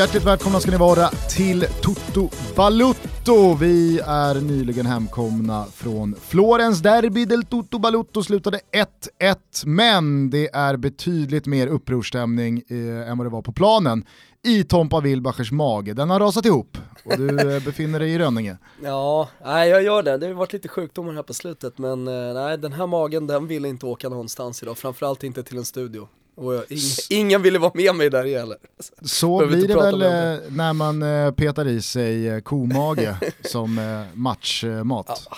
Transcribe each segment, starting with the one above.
Hjärtligt välkomna ska ni vara till Toto Balutto. Vi är nyligen hemkomna från Florens derby del Toto Balutto slutade 1-1, men det är betydligt mer upprorsstämning eh, än vad det var på planen i Tompa Wilbachers mage. Den har rasat ihop och du eh, befinner dig i Rönninge. Ja, nej jag gör det. Det har varit lite sjukdomar här på slutet men eh, nej den här magen den vill inte åka någonstans idag, framförallt inte till en studio. Och jag, ing, ingen ville vara med mig där heller. Så Behöver blir det väl om eh, när man eh, petar i sig eh, komage som matchmat.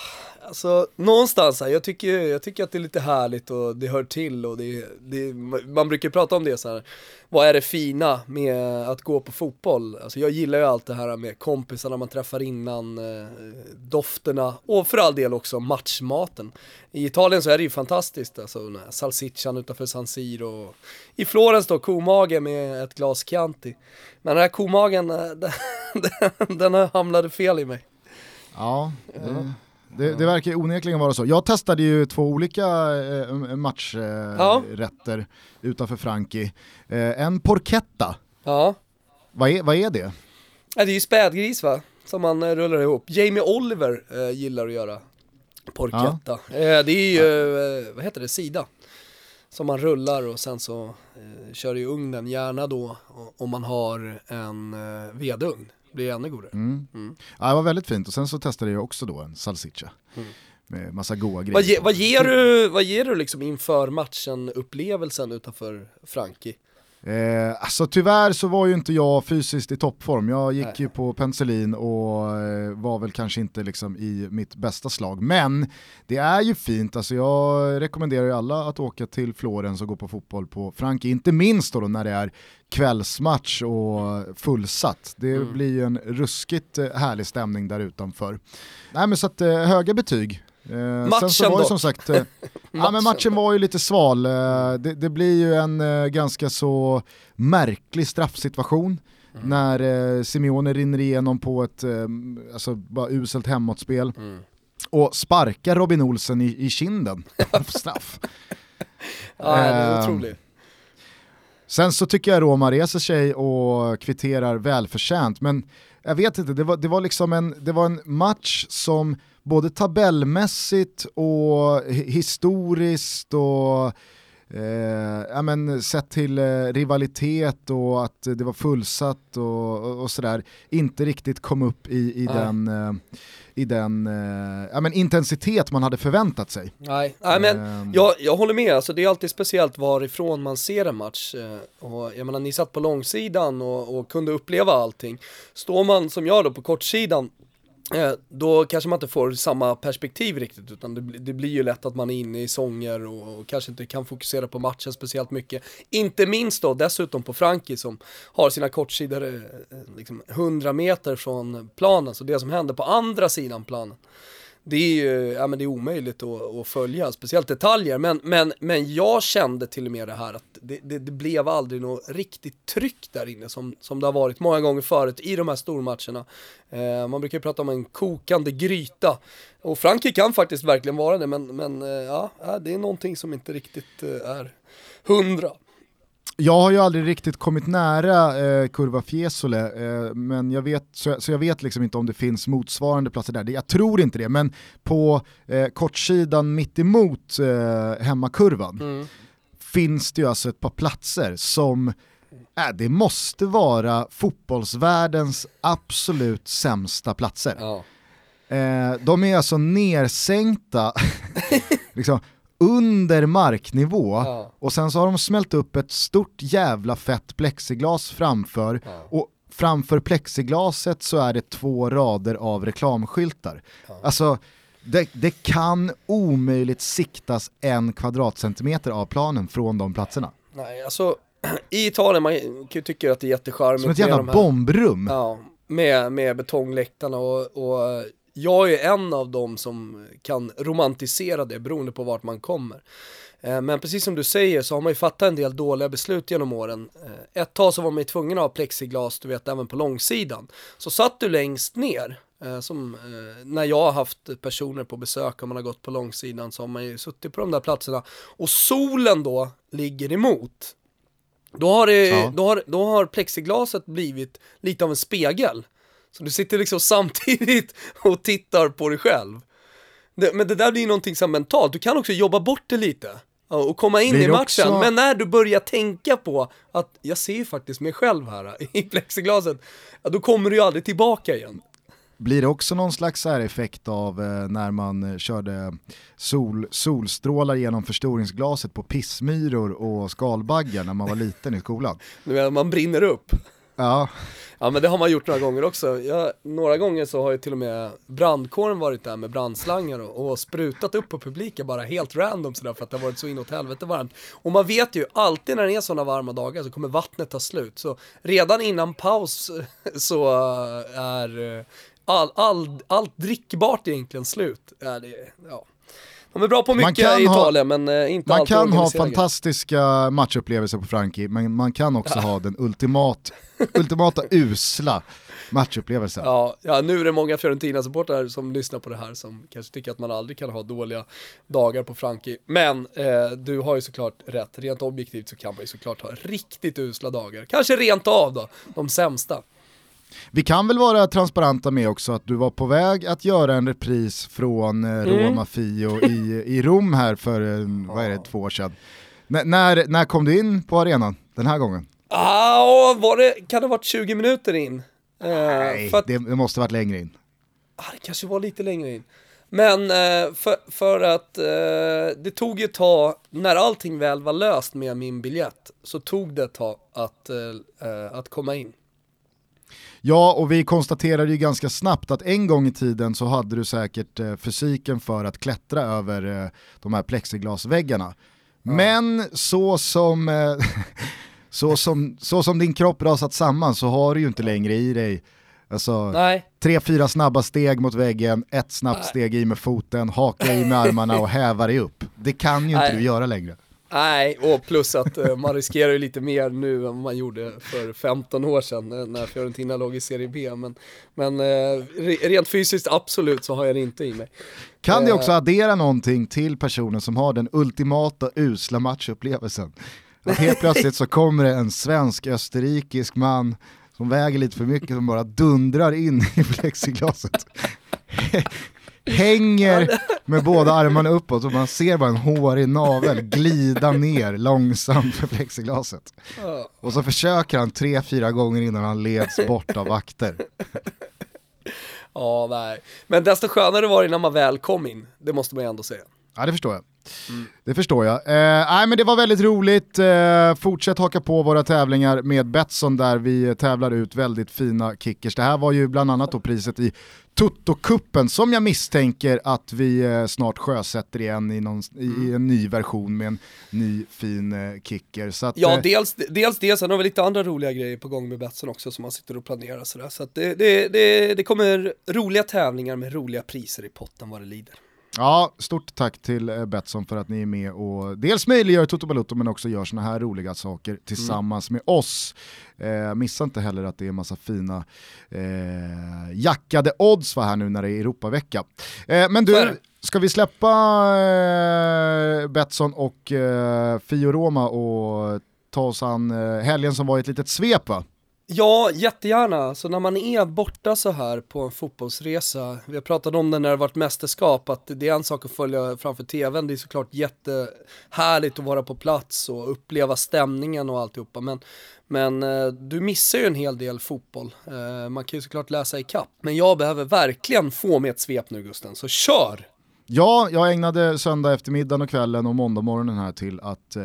Alltså någonstans här, jag tycker, jag tycker att det är lite härligt och det hör till och det, det, man brukar prata om det så här. vad är det fina med att gå på fotboll? Alltså jag gillar ju allt det här med kompisarna man träffar innan, eh, dofterna och för all del också matchmaten. I Italien så är det ju fantastiskt, alltså den salsiccian utanför San Siro. Och I Florens då, komage med ett glas Chianti. Men den här komagen, eh, den, den hamnade fel i mig. Ja, det, det, det verkar onekligen vara så. Jag testade ju två olika eh, matchrätter Ja. utanför Franki. Eh, en porchetta, Ja. vad är, vad är det? Ja, det är ju spädgris va, som man eh, rullar ihop. Jamie Oliver eh, gillar att göra porchetta. Eh, det är ju, eh, vad heter det, sida. Som man rullar och sen så eh, kör i ugnen, gärna då om man har en eh, vedugn. Blir ännu godare. Mm. Mm. Ja, det var väldigt fint och sen så testade jag också då en salsiccia med massa goda grejer. Vad, ge, vad, ger du, vad ger du liksom inför matchen upplevelsen utanför Frankie? Eh, alltså tyvärr så var ju inte jag fysiskt i toppform. Jag gick Nej. ju på penicillin och eh, var väl kanske inte liksom i mitt bästa slag. Men det är ju fint, alltså jag rekommenderar ju alla att åka till Florens och gå på fotboll på Frankie. Inte minst då, då när det är kvällsmatch och fullsatt. Det Mm. blir ju en ruskigt eh, härlig stämning där utanför. Nej men så att eh, höga betyg. Eh, sen så Matchen var ju dock. som sagt, eh, ja men matchen var ju lite sval. Eh, det, det blir ju en eh, ganska så märklig straffsituation Mm. när eh, Simeone rinner igenom på ett eh, alltså, bara uselt hemåtspel Mm. och sparkar Robin Olsen i, i kinden på straff. Ja, det är Ehm, otroligt. Sen så tycker jag Roma reser sig och kvitterar välförtjänt, men jag vet inte, det var, det var liksom en, det var en match som både tabellmässigt och hi- historiskt och eh, ja, men, sett till eh, rivalitet och att det var fullsatt och, och, och sådär, inte riktigt kom upp i, i Nej. den, eh, i den eh, ja, men, intensitet man hade förväntat sig. Nej, nej men Ehm. jag, jag håller med, alltså det är alltid speciellt varifrån man ser en match. eh, Och jag menar, ni satt på långsidan och, och kunde uppleva allting. Står man som jag då på kortsidan, Eh, då kanske man inte får samma perspektiv riktigt utan det, blir- det blir ju lätt att man är inne i sånger och, och kanske inte kan fokusera på matchen speciellt mycket. Inte minst då dessutom på Frankie som har sina kortsidor eh, liksom 100 meter från planen, så det som händer på andra sidan planen det är ju, ja men det är omöjligt att, att följa, speciellt detaljer. Men, men, men jag kände till och med det här att det, det, det blev aldrig något riktigt tryck där inne som, som det har varit många gånger förut i de här stormatcherna. Eh, man brukar ju prata om en kokande gryta. Och Frankrike kan faktiskt verkligen vara det, men, men eh, ja, det är någonting som inte riktigt eh, är hundra. Jag har ju aldrig riktigt kommit nära eh, Kurva Fiesole, eh, men jag vet, så, så jag vet liksom inte om det finns motsvarande platser där. Jag tror inte det, men på eh, kortsidan mitt emot eh, hemmakurvan Mm. finns det ju alltså ett par platser som, äh, det måste vara fotbollsvärldens absolut sämsta platser. Ja. Eh, de är alltså nersänkta liksom, under marknivå Ja. och sen så har de smält upp ett stort jävla fett plexiglas framför Ja. och framför plexiglaset så är det två rader av reklamskyltar. Alltså det, det kan omöjligt siktas en kvadratcentimeter av planen från de platserna. Nej, alltså i Italien, man tycka att det är jättecharmigt Som ett jävla bombrum. Ja, med, med betongläktarna och, och jag är en av dem som kan romantisera det beroende på vart man kommer. Eh, Men precis som du säger så har man ju fattat en del dåliga beslut genom åren. Eh, Ett tag så var man ju tvungen att ha plexiglas, du vet, även på långsidan. Så satt du längst ner, eh, som när jag har haft personer på besök och man har gått på långsidan så har man ju suttit på de där platserna och solen då ligger emot. Då har, det, ja. då, har, då har plexiglaset blivit lite av en spegel. Så du sitter liksom samtidigt och tittar på dig själv. Det, men det där blir ju någonting så mentalt, du kan också jobba bort det lite och komma in i matchen. Också... Men när du börjar tänka på att jag ser ju faktiskt mig själv här i plexiglaset, då kommer du ju aldrig tillbaka igen. Blir det också någon slags effekt av eh, när man eh, körde sol, solstrålar genom förstoringsglaset på pissmyror och skalbaggar när man var liten i skolan? Menar man brinner upp? Ja. Ja men det har man gjort några gånger också. Jag, några gånger så har ju till och med brandkåren varit där med brandslangar och, och sprutat upp på publiken bara helt random sådär för att det har varit så inåt helvete varmt. Och man vet ju alltid när det är sådana varma dagar så kommer vattnet ta slut. Så redan innan paus så eh, är eh, all, all, allt drickbart egentligen slut. Ja, det, ja. De är bra på mycket i Italien men eh, inte Man kan ha fantastiska matchupplevelser på Frankie, men man kan också ja. ha den ultimat, ultimata usla matchupplevelsen. Ja, ja, nu är det många Fiorentina-supportrar som lyssnar på det här som kanske tycker att man aldrig kan ha dåliga dagar på Frankie. Men eh, du har ju såklart rätt, rent objektivt så kan man ju såklart ha riktigt usla dagar. Kanske rent av då, de sämsta. Vi kan väl vara transparenta med också att du var på väg att göra en repris från eh, mm. Roma Fio i, i Rom här för, eh, vad är det, två år sedan. N när, när kom du in på arenan den här gången? Ah, var det, kan det ha varit 20 minuter in? Eh, Nej, att, det, det, måste varit längre in. Ah, det kanske var lite längre in. Men eh, för, för, att eh, det tog ju ett tag, när allting väl var löst med min biljett, så tog det ett tag att, eh, att komma in. Ja, och vi konstaterade ju ganska snabbt att en gång i tiden så hade du säkert eh, fysiken för att klättra över eh, de här plexiglasväggarna. Ja. Men så som, eh, så, som, så som din kropp rasat samman så har du ju inte längre i dig Alltså, Nej. tre, fyra snabba steg mot väggen, ett snabbt Nej. steg i med foten, haka i med armarna och häva dig upp. Det kan ju inte Nej. du göra längre. Nej, och plus att uh, man riskerar ju lite mer nu än man gjorde för 15 år sedan uh, när Fiorentina låg i Serie B. Men, men uh, rent fysiskt absolut så har jag det inte i mig. Kan det också addera någonting till personen som har den ultimata usla matchupplevelsen? Att helt plötsligt så kommer det en svensk-österrikisk man som väger lite för mycket som bara dundrar in i plexiglaset hänger med båda armarna uppåt och man ser bara en hårig navel glida ner långsamt för plexiglaset. Och så försöker han tre, fyra gånger innan han leds bort av vakter. Ja, nej. Men desto skönare var det när man väl kom in, det måste man ju ändå säga. Ja, det förstår jag. Mm. Det förstår jag. Eh, nej, men det var väldigt roligt. Eh, fortsätt haka på våra tävlingar med Betsson där vi tävlar ut väldigt fina kickers. Det här var ju bland annat då priset i Toto-kuppen som jag misstänker att vi eh, snart sjösätter igen i, någon, i, i, en ny version med en ny fin eh, kicker. Så att, ja, eh, dels, dels det, sen har vi lite andra roliga grejer på gång med Betsson också som man sitter och planerar sådär. Så att det, det, det, det kommer roliga tävlingar med roliga priser i potten vad det lider. Ja, stort tack till eh, Betsson för att ni är med och dels möjliggör Toto Balutto men också gör sådana här roliga saker tillsammans mm. med oss. Eh, missa inte heller att det är massa fina eh, jackade odds här nu när det är Europavecka. Eh, men du, ska vi släppa eh, Betsson och eh, Fio Roma och ta oss an eh, helgen som var ett litet svep va? Ja, jättegärna. Så när man är borta så här på en fotbollsresa, vi har pratat om det när det varit mästerskap, att det är en sak att följa framför tvn, det är såklart jättehärligt att vara på plats och uppleva stämningen och alltihopa, men, men eh, du missar ju en hel del fotboll. Eh, man kan ju såklart läsa i kapp. men jag behöver verkligen få med ett svep nu Gusten, så kör! Ja, jag ägnade söndag eftermiddagen och kvällen och måndag morgonen här till att eh,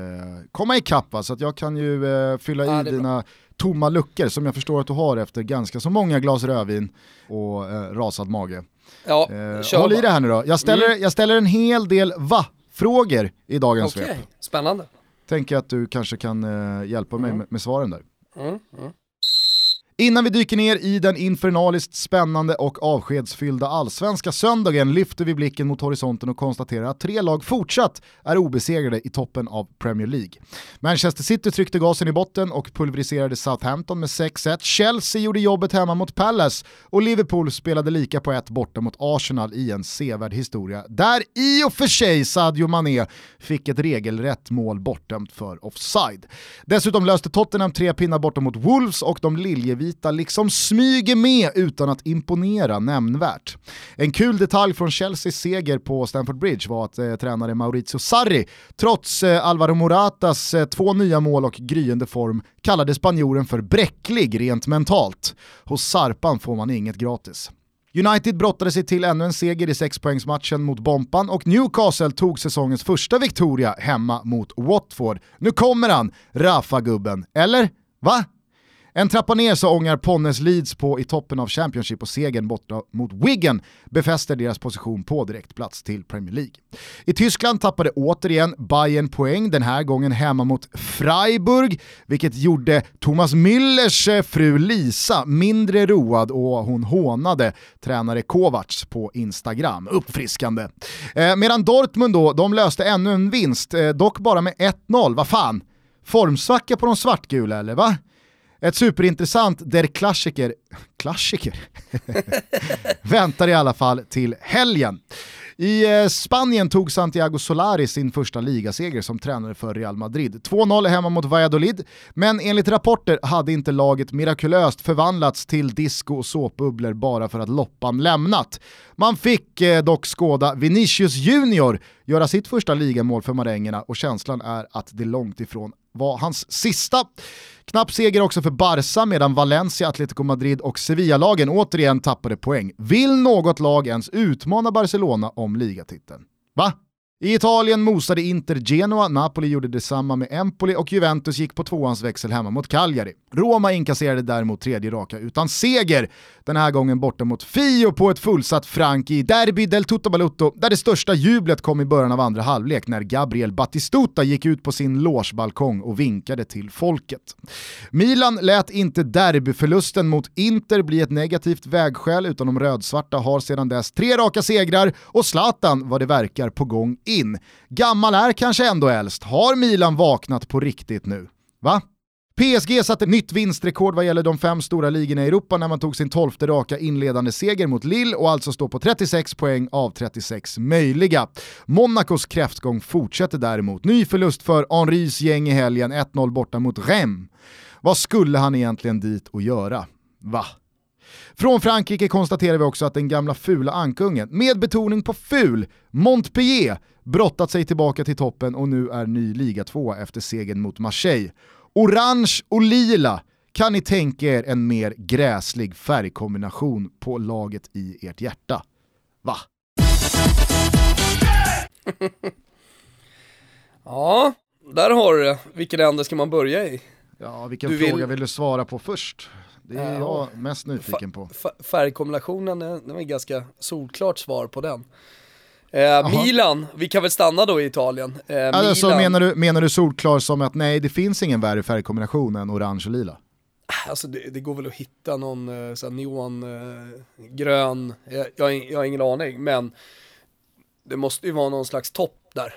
komma ikapp, så att jag kan ju eh, fylla ja, i dina bra tomma luckor som jag förstår att du har efter ganska så många glas rödvin och eh, rasad mage. Ja, eh, håll i det här nu då. Jag ställer, mm. jag ställer en hel del va-frågor i dagens okay. svep. Spännande. Tänker att du kanske kan eh, hjälpa mig mm. med, med, svaren där. Mm. Innan vi dyker ner i den infernaliskt spännande och avskedsfyllda allsvenska söndagen lyfter vi blicken mot horisonten och konstaterar att tre lag fortsatt är obesegrade i toppen av Premier League. Manchester City tryckte gasen i botten och pulveriserade Southampton med 6-1. Chelsea gjorde jobbet hemma mot Palace och Liverpool spelade lika på ett borta mot Arsenal i en sevärd historia där i och för sig Sadio Mané fick ett regelrätt mål bortdömt för offside. Dessutom löste Tottenham tre pinnar borta mot Wolves och de liljevita liksom smyger med utan att imponera nämnvärt. En kul detalj från Chelseas seger på Stamford Bridge var att eh, tränare Maurizio Sarri, trots eh, Alvaro Moratas eh, två nya mål och gryende form, kallade spanjoren för bräcklig rent mentalt. Hos Sarpan får man inget gratis. United brottade sig till ännu en seger i sexpoängsmatchen mot Bompan och Newcastle tog säsongens första Victoria hemma mot Watford. Nu kommer han, Rafa-gubben. Eller? Va? En trappa ner så ångar Ponnes Leeds på i toppen av Championship och segern borta mot Wigan befäster deras position på direktplats till Premier League. I Tyskland tappade återigen Bayern poäng, den här gången hemma mot Freiburg, vilket gjorde Thomas Müllers eh, fru Lisa mindre road och hon hånade tränare Kovacs på Instagram. Uppfriskande. Eh, medan Dortmund då, de löste ännu en vinst, eh, dock bara med 1-0. Vad fan? Formsvacka på de svartgula eller va? Ett superintressant Der Klassiker, klassiker? väntar i alla fall till helgen. I eh, Spanien tog Santiago Solari sin första ligaseger som tränare för Real Madrid. 2-0 hemma mot Valladolid, men enligt rapporter hade inte laget mirakulöst förvandlats till disco och såpbubblor bara för att loppan lämnat. Man fick eh, dock skåda Vinicius Junior göra sitt första ligamål för marängerna och känslan är att det långt ifrån var hans sista. Knapp seger också för Barca medan Valencia, Atletico Madrid och Sevilla-lagen återigen tappade poäng. Vill något lag ens utmana Barcelona om ligatiteln? Va? I Italien mosade Inter Genoa, Napoli gjorde detsamma med Empoli och Juventus gick på tvåans växel hemma mot Cagliari. Roma inkasserade däremot tredje raka utan seger, den här gången borta mot Fio på ett fullsatt Frank i Derby del Tutto Balutto, där det största jublet kom i början av andra halvlek när Gabriel Battistuta gick ut på sin logebalkong och vinkade till folket. Milan lät inte derbyförlusten mot Inter bli ett negativt vägskäl utan de rödsvarta har sedan dess tre raka segrar och Zlatan vad det verkar på gång in. Gammal är kanske ändå äldst, har Milan vaknat på riktigt nu? Va? PSG satte nytt vinstrekord vad gäller de fem stora ligorna i Europa när man tog sin tolfte raka inledande seger mot Lille och alltså står på 36 poäng av 36 möjliga. Monacos kräftgång fortsätter däremot. Ny förlust för Henrys gäng i helgen, 1-0 borta mot Rennes. Vad skulle han egentligen dit och göra? Va? Från Frankrike konstaterar vi också att den gamla fula ankungen, med betoning på ful, Montpellier, brottat sig tillbaka till toppen och nu är ny liga tvåa efter segern mot Marseille. Orange och lila, kan ni tänka er en mer gräslig färgkombination på laget i ert hjärta? Va? ja, där har du det. Vilken ände ska man börja i? Ja, vilken du fråga vill... vill du svara på först? Det är ja, jag mest nyfiken på. Färgkombinationen, det var ett ganska solklart svar på den. Eh, Milan, vi kan väl stanna då i Italien. Eh, alltså, Milan... menar, du, menar du solklar som att nej, det finns ingen värre färgkombination än orange och lila? Alltså det, det går väl att hitta någon eh, neongrön, eh, jag, jag, jag har ingen aning, men det måste ju vara någon slags topp där.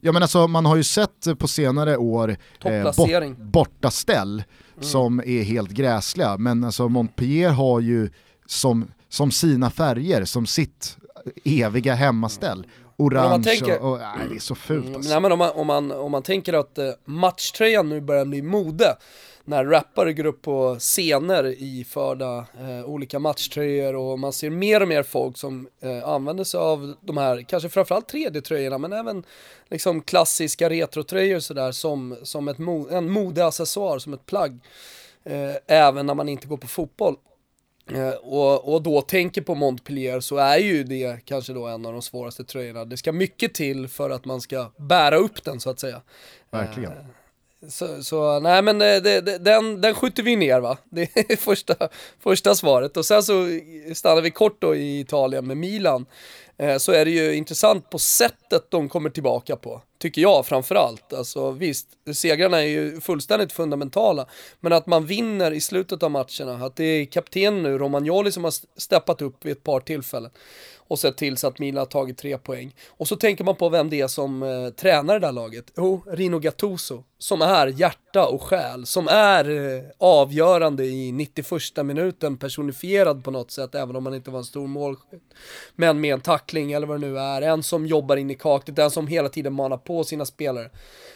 Ja men alltså man har ju sett på senare år eh, bort, bortaställ mm. som är helt gräsliga, men alltså Montpellier har ju som, som sina färger, som sitt eviga hemmaställ. Orange tänker, och, och, nej, det är så fult mm, alltså. Nej men om man, om man, om man tänker att eh, matchtröjan nu börjar bli mode, när rappare går upp på scener iförda eh, olika matchtröjor och man ser mer och mer folk som eh, använder sig av de här, kanske framförallt 3D-tröjorna men även liksom klassiska retrotröjor sådär som, som ett mo en modeaccessoar, som ett plagg. Eh, även när man inte går på fotboll. Eh, och, och då tänker på Montpellier så är ju det kanske då en av de svåraste tröjorna. Det ska mycket till för att man ska bära upp den så att säga. Verkligen. Eh, så, så, nej men det, det, den, den skjuter vi ner va, det är första, första svaret. Och sen så stannar vi kort då i Italien med Milan. Eh, så är det ju intressant på sättet de kommer tillbaka på. tycker jag framförallt. Alltså visst, segrarna är ju fullständigt fundamentala, men att man vinner i slutet av matcherna, att det är kaptenen nu, Romagnoli, som har steppat upp vid ett par tillfällen och sett till så att Milan har tagit tre poäng. Och så tänker man på vem det är som eh, tränar det där laget. Jo, Rino Gattuso, som är hjärta och själ, som är eh, avgörande i 91 minuten, personifierad på något sätt, även om han inte var en stor målskytt. Men med en tackling eller vad det nu är, en som jobbar in i kaklet, en som hela tiden manar på sina spelare.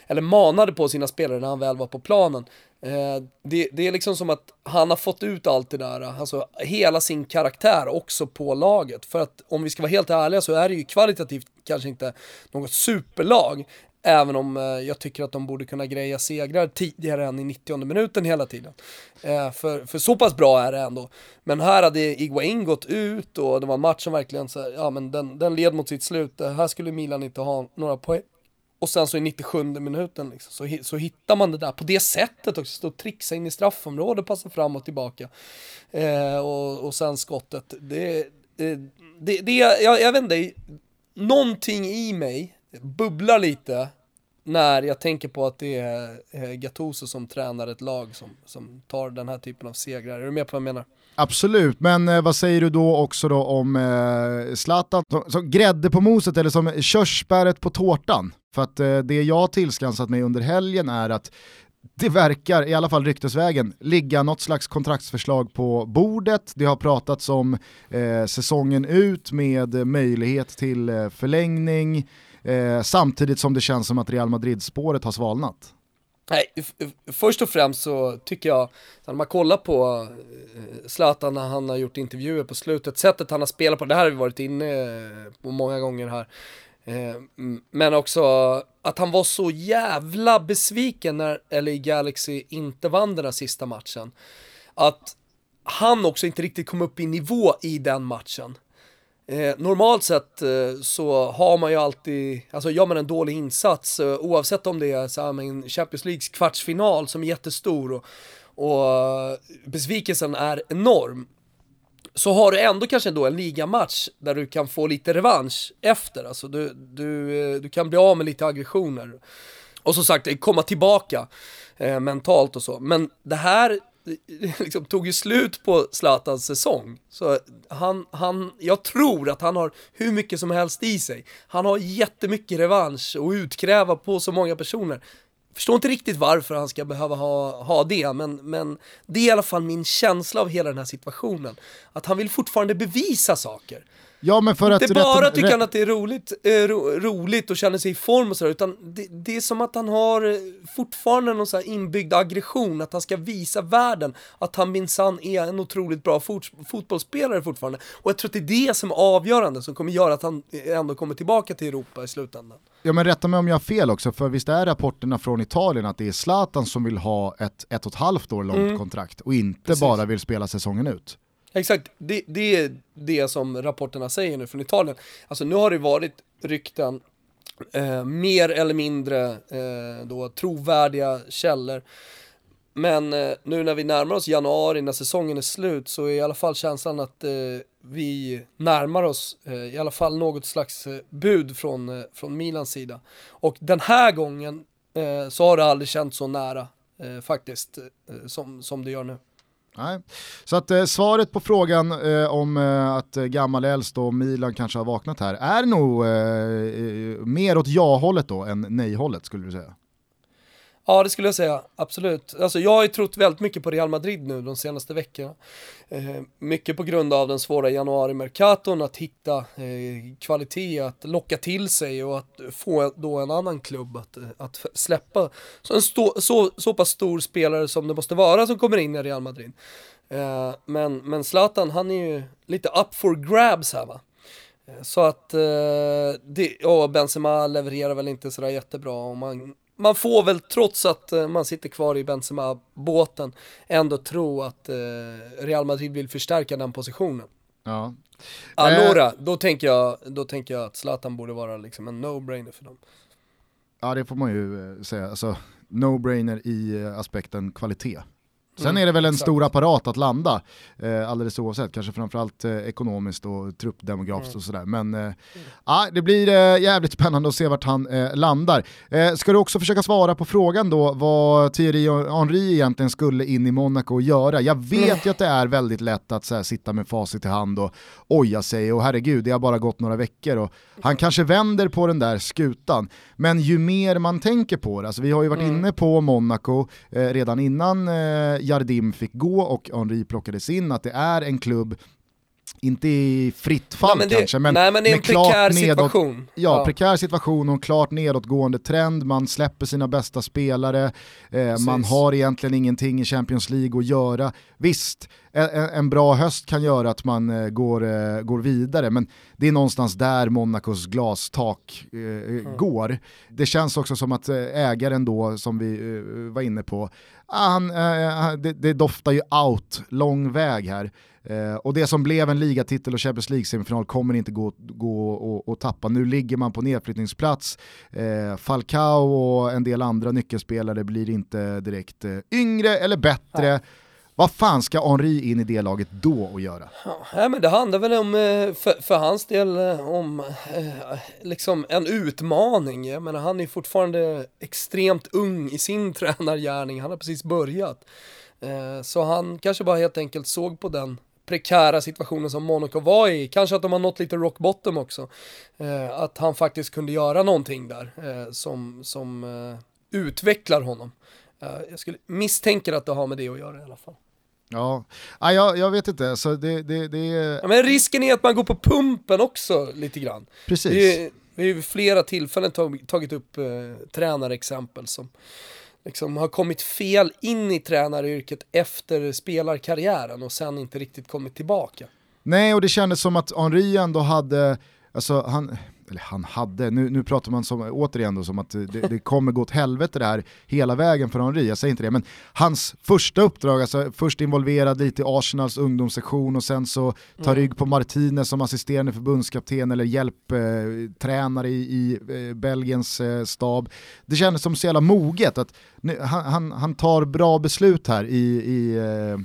Eller manade på sina spelare när han väl var på planen. Eh, det, det, är liksom som att han har fått ut allt det där, alltså hela sin karaktär också på laget. För att om vi ska vara helt ärliga så är det ju kvalitativt kanske inte något superlag. Även om eh, jag tycker att de borde kunna greja segrar tidigare än i 90 minuten hela tiden. Eh, för, för så pass bra är det ändå. Men här hade Iguain gått ut och det var en match som verkligen, så, ja men den, den led mot sitt slut. Här skulle Milan inte ha några poäng, och sen så i 97 minuten liksom, så, så hittar man det där på det sättet också, stå och trixa in i straffområdet, passa fram och tillbaka. Eh, och, och sen skottet. Det, det, det, det jag, jag vet inte, någonting i mig bubblar lite när jag tänker på att det är eh, Gattuso som tränar ett lag som, som tar den här typen av segrar. Är du med på vad jag menar? Absolut, men eh, vad säger du då också då om eh, Zlatan som, som grädde på moset eller som körsbäret på tårtan? För att eh, det jag har tillskansat mig under helgen är att det verkar, i alla fall ryktesvägen, ligga något slags kontraktsförslag på bordet. Det har pratats om eh, säsongen ut med möjlighet till eh, förlängning, eh, samtidigt som det känns som att Real Madrid-spåret har svalnat. Nej, först och främst så tycker jag, när man kollar på eh, Zlatan när han har gjort intervjuer på slutet, sättet han har spelat på, det här har vi varit inne eh, på många gånger här, eh, men också att han var så jävla besviken när LA Galaxy inte vann den här sista matchen. Att han också inte riktigt kom upp i nivå i den matchen. Eh, normalt sett eh, så har man ju alltid, alltså gör man en dålig insats, eh, oavsett om det är så här, men Champions Leagues kvartsfinal som är jättestor och, och eh, besvikelsen är enorm, så har du ändå kanske då en ligamatch där du kan få lite revansch efter, alltså du, du, eh, du kan bli av med lite aggressioner. Och som sagt, eh, komma tillbaka eh, mentalt och så. Men det här liksom tog ju slut på Zlatans säsong. Så han, han, jag tror att han har hur mycket som helst i sig. Han har jättemycket revansch och utkräva på så många personer. Förstår inte riktigt varför han ska behöva ha, ha det, men, men det är i alla fall min känsla av hela den här situationen. Att han vill fortfarande bevisa saker. Ja, men för inte bara tycker han att det är roligt, eh, ro, roligt och känner sig i form och sådär, utan det, det, är som att han har eh, fortfarande någon så inbyggd aggression, att han ska visa världen att han minsann är en otroligt bra fot, fotbollsspelare fortfarande. Och jag tror att det är det som är avgörande, som kommer göra att han ändå kommer tillbaka till Europa i slutändan. Ja men rätta mig om jag har fel också, för visst är rapporterna från Italien att det är Zlatan som vill ha ett ett och ett halvt år långt mm. kontrakt och inte Precis. bara vill spela säsongen ut? Exakt, det, det är det som rapporterna säger nu från Italien. Alltså nu har det varit rykten, eh, mer eller mindre eh, då trovärdiga källor. Men eh, nu när vi närmar oss januari, när säsongen är slut, så är i alla fall känslan att eh, vi närmar oss eh, i alla fall något slags eh, bud från, eh, från Milans sida. Och den här gången eh, så har det aldrig känts så nära eh, faktiskt, som, som det gör nu. Nej. Så att eh, svaret på frågan eh, om eh, att eh, gammal äldst och Milan kanske har vaknat här är nog eh, eh mer åt ja-hållet då än nej-hållet skulle du säga? Ja, det skulle jag säga, absolut. Alltså, jag har ju trott väldigt mycket på Real Madrid nu de senaste veckorna. Eh, mycket på grund av den svåra januari-mercaton, att hitta eh, kvalitet, att locka till sig och att få då en annan klubb att, eh, att släppa. Så en stå, så, så pass stor spelare som det måste vara som kommer in i Real Madrid. Eh, men, men Zlatan, han är ju lite up for grabs här va. Eh, så att, eh, det, och Benzema levererar väl inte sådär jättebra och man man får väl trots att eh, man sitter kvar i Benzema-båten ändå tro att eh, Real Madrid vill förstärka den positionen. Ja. Allora, eh. då, tänker jag, då tänker jag att Zlatan borde vara liksom en no-brainer för dem. Ja det får man ju säga, alltså no-brainer i aspekten kvalitet. Sen mm, är det väl en exakt. stor apparat att landa, eh, alldeles oavsett, kanske framförallt eh, ekonomiskt och truppdemografiskt mm. och sådär. Men eh, mm. ah, det blir eh, jävligt spännande att se vart han eh, landar. Eh, ska du också försöka svara på frågan då vad Thierry Henry egentligen skulle in i Monaco och göra? Jag vet ju att det är väldigt lätt att här, sitta med facit i hand och oja sig och herregud, det har bara gått några veckor och han kanske vänder på den där skutan. Men ju mer man tänker på det, alltså vi har ju varit mm. inne på Monaco eh, redan innan eh, Jardim fick gå och Henri plockades in, att det är en klubb inte i fritt fall nej, det, kanske, men, nej, men i en prekär situation. Ja, ja, prekär situation och en klart nedåtgående trend, man släpper sina bästa spelare, eh, man har egentligen ingenting i Champions League att göra. Visst, en, en bra höst kan göra att man eh, går, eh, går vidare, men det är någonstans där Monacos glastak mm. går. Det känns också som att eh, ägaren då, som vi var inne på, ah, han, det, det doftar ju out, lång väg här. Eh, och det som blev en ligatitel och Champions League-semifinal kommer inte gå, gå att tappa. Nu ligger man på nedflyttningsplats, eh, Falcao och en del andra nyckelspelare blir inte direkt eh, yngre eller bättre. Ja. Vad fan ska Henri in i det laget då och göra? Ja, men det handlar väl om, för, för hans del, om liksom en utmaning. Jag menar, han är fortfarande extremt ung i sin tränargärning, han har precis börjat. Så han kanske bara helt enkelt såg på den prekära situationen som Monaco var i. Kanske att de har nått lite rock bottom också. Eh, att han faktiskt kunde göra någonting där eh, som, som eh, utvecklar honom. Eh, jag skulle misstänka att det har med det att göra i alla fall. Ja, ah, jag, jag vet inte. Så det, det, det är... ja, men risken är att man går på pumpen också lite grann. Precis. Vi har ju flera tillfällen tagit upp eh, tränarexempel som liksom har kommit fel in i tränaryrket efter spelarkarriären och sen inte riktigt kommit tillbaka. Nej, och det kändes som att Henri ändå hade, alltså han, eller han hade, nu, nu pratar man som, återigen då, som att det, det kommer gå åt helvete det här hela vägen för Henri, jag säger inte det, men hans första uppdrag, alltså först involverad lite i Arsenals ungdomssektion och sen så ta mm. rygg på Martinez som assisterande förbundskapten eller hjälptränare eh, i, i eh, Belgiens eh, stab. Det kändes som så jävla moget, att nu, han, han, han, tar bra beslut här i, i eh,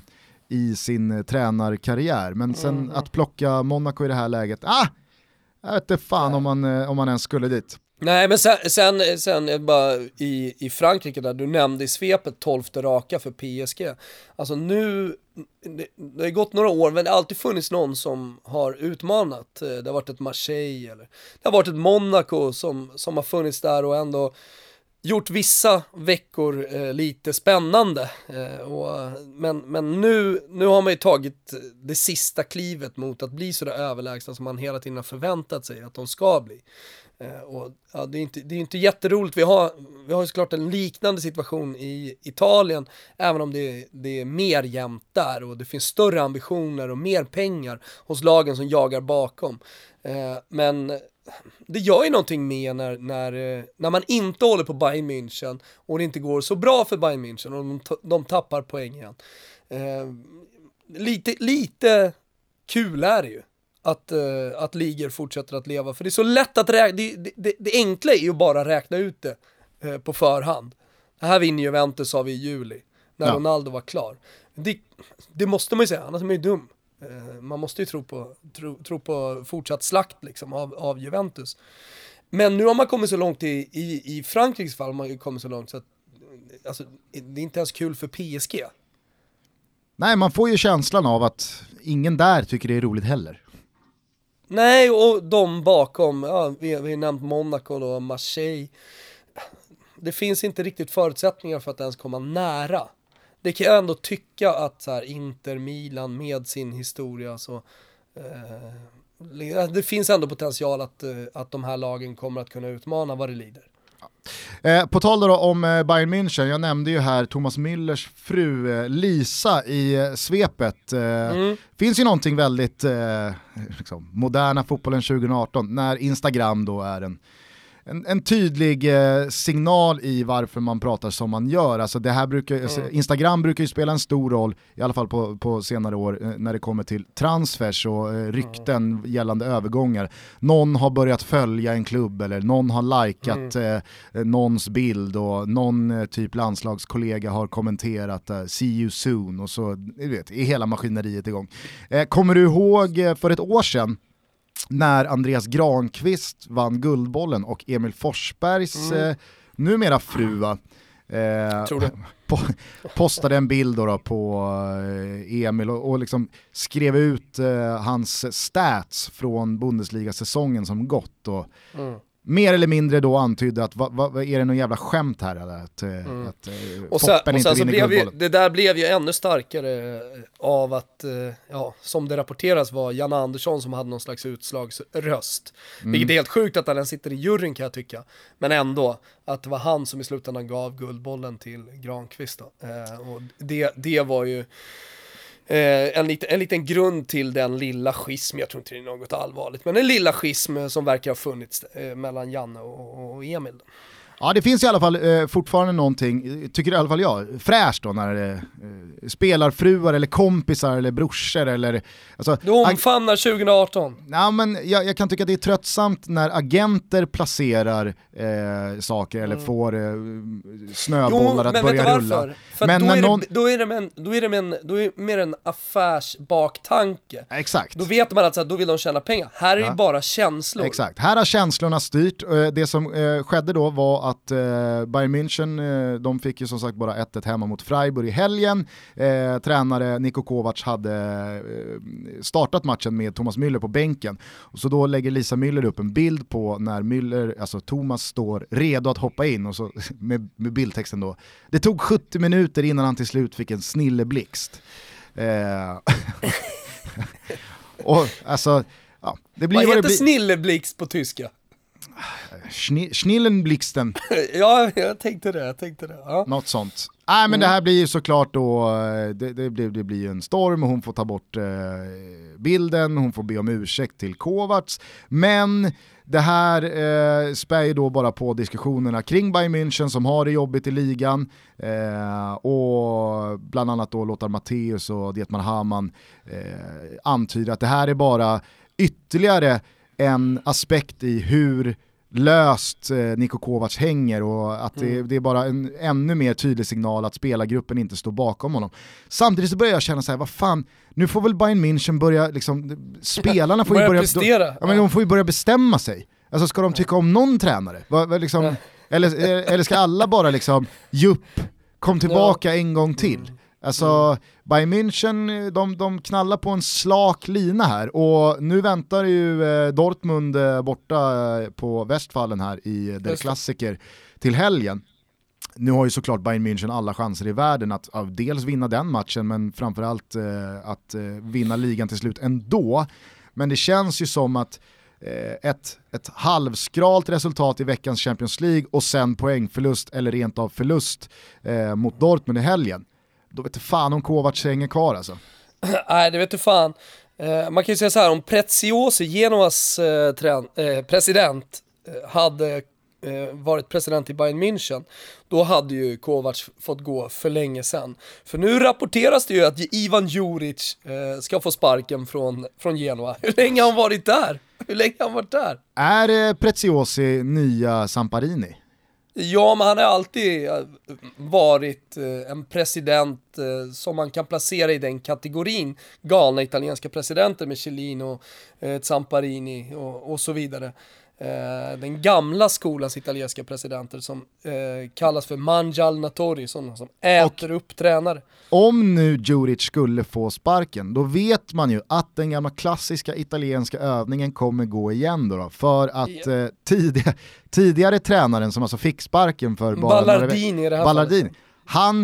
i sin tränarkarriär. Men sen mm. att plocka Monaco i det här läget, ah, jag vet inte fan om man, eh, om man ens skulle dit. Nej men sen, sen, sen eh, bara i, i Frankrike där, du nämnde i svepet 12 raka för PSG. Alltså nu, det, det har gått några år men det har alltid funnits någon som har utmanat. Eh, det har varit ett Marseille eller det har varit ett Monaco som, som har funnits där och ändå gjort vissa veckor eh, lite spännande. Eh, och, men men nu, nu har man ju tagit det sista klivet mot att bli sådär överlägsna som man hela tiden har förväntat sig att de ska bli. Eh, och, ja, det, är inte, det är inte jätteroligt, vi har, vi har ju såklart en liknande situation i Italien, även om det, det är mer jämnt där och det finns större ambitioner och mer pengar hos lagen som jagar bakom. Eh, men det gör ju någonting med när, när, eh, när man inte håller på Bayern München och det inte går så bra för Bayern München och de, de tappar poäng igen. Eh, lite, lite kul är det ju att, uh, att ligor fortsätter att leva. För det är så lätt att räkna, det, det, det, det enkla är ju bara att räkna ut det uh, på förhand. Det här vinner Juventus sa vi i juli, när ja. Ronaldo var klar. Det, det måste man ju säga, annars är man ju dum. Uh, man måste ju tro på, tro, tro på fortsatt slakt liksom av, av Juventus. Men nu har man kommit så långt i, i, i Frankrikes fall, man kommit så långt så att alltså, det är inte ens kul för PSG. Nej, man får ju känslan av att ingen där tycker det är roligt heller. Nej, och de bakom, ja, vi, vi har nämnt Monaco då, Marseille. Det finns inte riktigt förutsättningar för att ens komma nära. Det kan jag ändå tycka att så här, Inter, Milan med sin historia så eh, det finns ändå potential att, eh, att de här lagen kommer att kunna utmana vad det lider. Eh, på tal då om eh, Bayern München, jag nämnde ju här Thomas Müllers fru Lisa i svepet. Eh, mm. finns ju någonting väldigt eh, liksom, moderna fotbollen 2018 när Instagram då är en en, en tydlig eh, signal i varför man pratar som man gör. Alltså det här brukar, mm. Instagram brukar ju spela en stor roll, i alla fall på, på senare år, eh, när det kommer till transfers och eh, rykten mm. gällande övergångar. Någon har börjat följa en klubb eller någon har likat mm. eh, någons bild och någon eh, typ landslagskollega har kommenterat eh, “see you soon” och så du vet, är hela maskineriet igång. Eh, kommer du ihåg för ett år sedan när Andreas Granqvist vann Guldbollen och Emil Forsbergs mm. eh, numera frua eh, po postade en bild då, då på eh, Emil och, och liksom skrev ut eh, hans stats från Bundesliga-säsongen som gått. Och, mm mer eller mindre då antydde att vad, va, är det någon jävla skämt här eller? Att, eh, mm. att eh, och sen, och sen så blev ju, det där blev ju ännu starkare av att, eh, ja, som det rapporteras var Janne Andersson som hade någon slags utslagsröst. Mm. Vilket är helt sjukt att han ens sitter i juryn kan jag tycka. Men ändå, att det var han som i slutändan gav Guldbollen till Granqvist då. och det, det var ju Eh, en, lit, en liten grund till den lilla schism, jag tror inte det är något allvarligt, men en lilla schism som verkar ha funnits eh, mellan Janne och, och Emil. Ja det finns i alla fall eh, fortfarande någonting, tycker i alla fall jag, fräscht då när eh, spelarfruar eller kompisar eller brorsor eller... Alltså, du omfamnar 2018? Ja, men jag, jag, kan tycka att det är tröttsamt när agenter placerar eh, saker eller mm. får eh, snöbollar jo, att börja rulla. För men då, är någon... det, då, är det en, då är det en, då är det mer en affärsbaktanke. Exakt. Då vet man att då vill de tjäna pengar. Här är ja. det bara känslor. Exakt, här har känslorna styrt. Det som eh, skedde då var att eh, Bayern München, eh, de fick ju som sagt bara 1-1 hemma mot Freiburg i helgen. Eh, tränare Niko Kovac hade eh, startat matchen med Thomas Müller på bänken. Och så då lägger Lisa Müller upp en bild på när Müller, alltså Thomas står redo att hoppa in och så med, med bildtexten då. Det tog 70 minuter innan han till slut fick en snilleblixt. Eh, och alltså, ja, det blir vad, vad heter blir... snilleblixt på tyska? Schnillenblixten. ja, jag tänkte det. Jag tänkte det. Ja. Något sånt. Nej men mm. det här blir ju såklart då, eh, det, det, blir, det blir en storm och hon får ta bort eh, bilden, hon får be om ursäkt till Kovacs. Men det här eh, spär ju då bara på diskussionerna kring Bayern München som har det jobbigt i ligan eh, och bland annat då låter Matteus och Dietmar Hamann eh, antyda att det här är bara ytterligare en aspekt i hur löst eh, Niko Kovacs hänger och att mm. det, det, är bara en ännu mer tydlig signal att spelargruppen inte står bakom honom. Samtidigt så börjar jag känna så här, vad fan, nu får väl Bayern München börja, liksom, spelarna får ju börja. Då, ja, men de får ju börja bestämma sig. Alltså ska de tycka om någon tränare? Va, va, liksom, eller, eller ska alla bara liksom, jupp, kom tillbaka en gång till? Alltså, mm. Bayern München, de, de knallar på en slak lina här och nu väntar ju eh, Dortmund eh, borta eh, på Westfallen här i Der Klassiker till helgen. Nu har ju såklart Bayern München alla chanser i världen att, att dels vinna den matchen men framförallt eh, att eh, vinna ligan till slut ändå. Men det känns ju som att eh, ett, ett halvskralt resultat i veckans Champions League och sen poängförlust eller rent av förlust eh, mot Dortmund i helgen då vet du fan om Kovac hänger kvar alltså. Nej, det vet du fan. Eh, man kan ju säga så här, om Preziosi, Genovas eh, eh, president, hade varit president i Bayern München, då hade ju Kovac fått gå för länge sedan. För nu rapporteras det ju att Ivan Juric ska få sparken från, från Genoa. Hur länge har han varit där? Hur länge har han varit där? Är Preziosi nya Samparini? Ja, men han har alltid eh, varit eh, en president eh, som man kan placera i den kategorin. Galna italienska presidenter med Cellino, Zamparini och, och så vidare. Den gamla skolans italienska presidenter som kallas för manjal natori, sådana som äter och upp tränare. Om nu Djuric skulle få sparken, då vet man ju att den gamla klassiska italienska övningen kommer gå igen då, då för att eh, tidiga, tidigare tränaren som alltså fick sparken för bara Ballardini här Ballardini, han,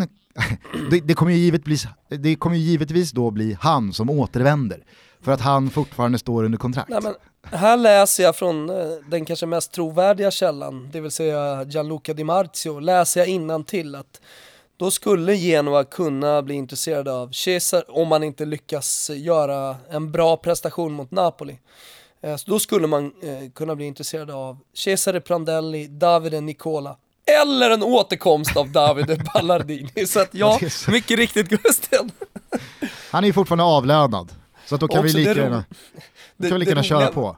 det, det, kommer ju givetvis, det kommer ju givetvis då bli han som återvänder. För att han fortfarande står under kontrakt. Nej, men här läser jag från eh, den kanske mest trovärdiga källan, det vill säga Gianluca Di Marzio, läser jag innan till att då skulle Genoa kunna bli intresserade av Cesar om man inte lyckas göra en bra prestation mot Napoli. Eh, så då skulle man eh, kunna bli intresserad av Cesare Prandelli, Davide Nicola. Eller en återkomst av Davide Ballardini. Så att ja, mycket riktigt Gusten. Han är ju fortfarande avlönad. Så att då kan Också vi lika gärna, det, kan vi lika gärna köra på.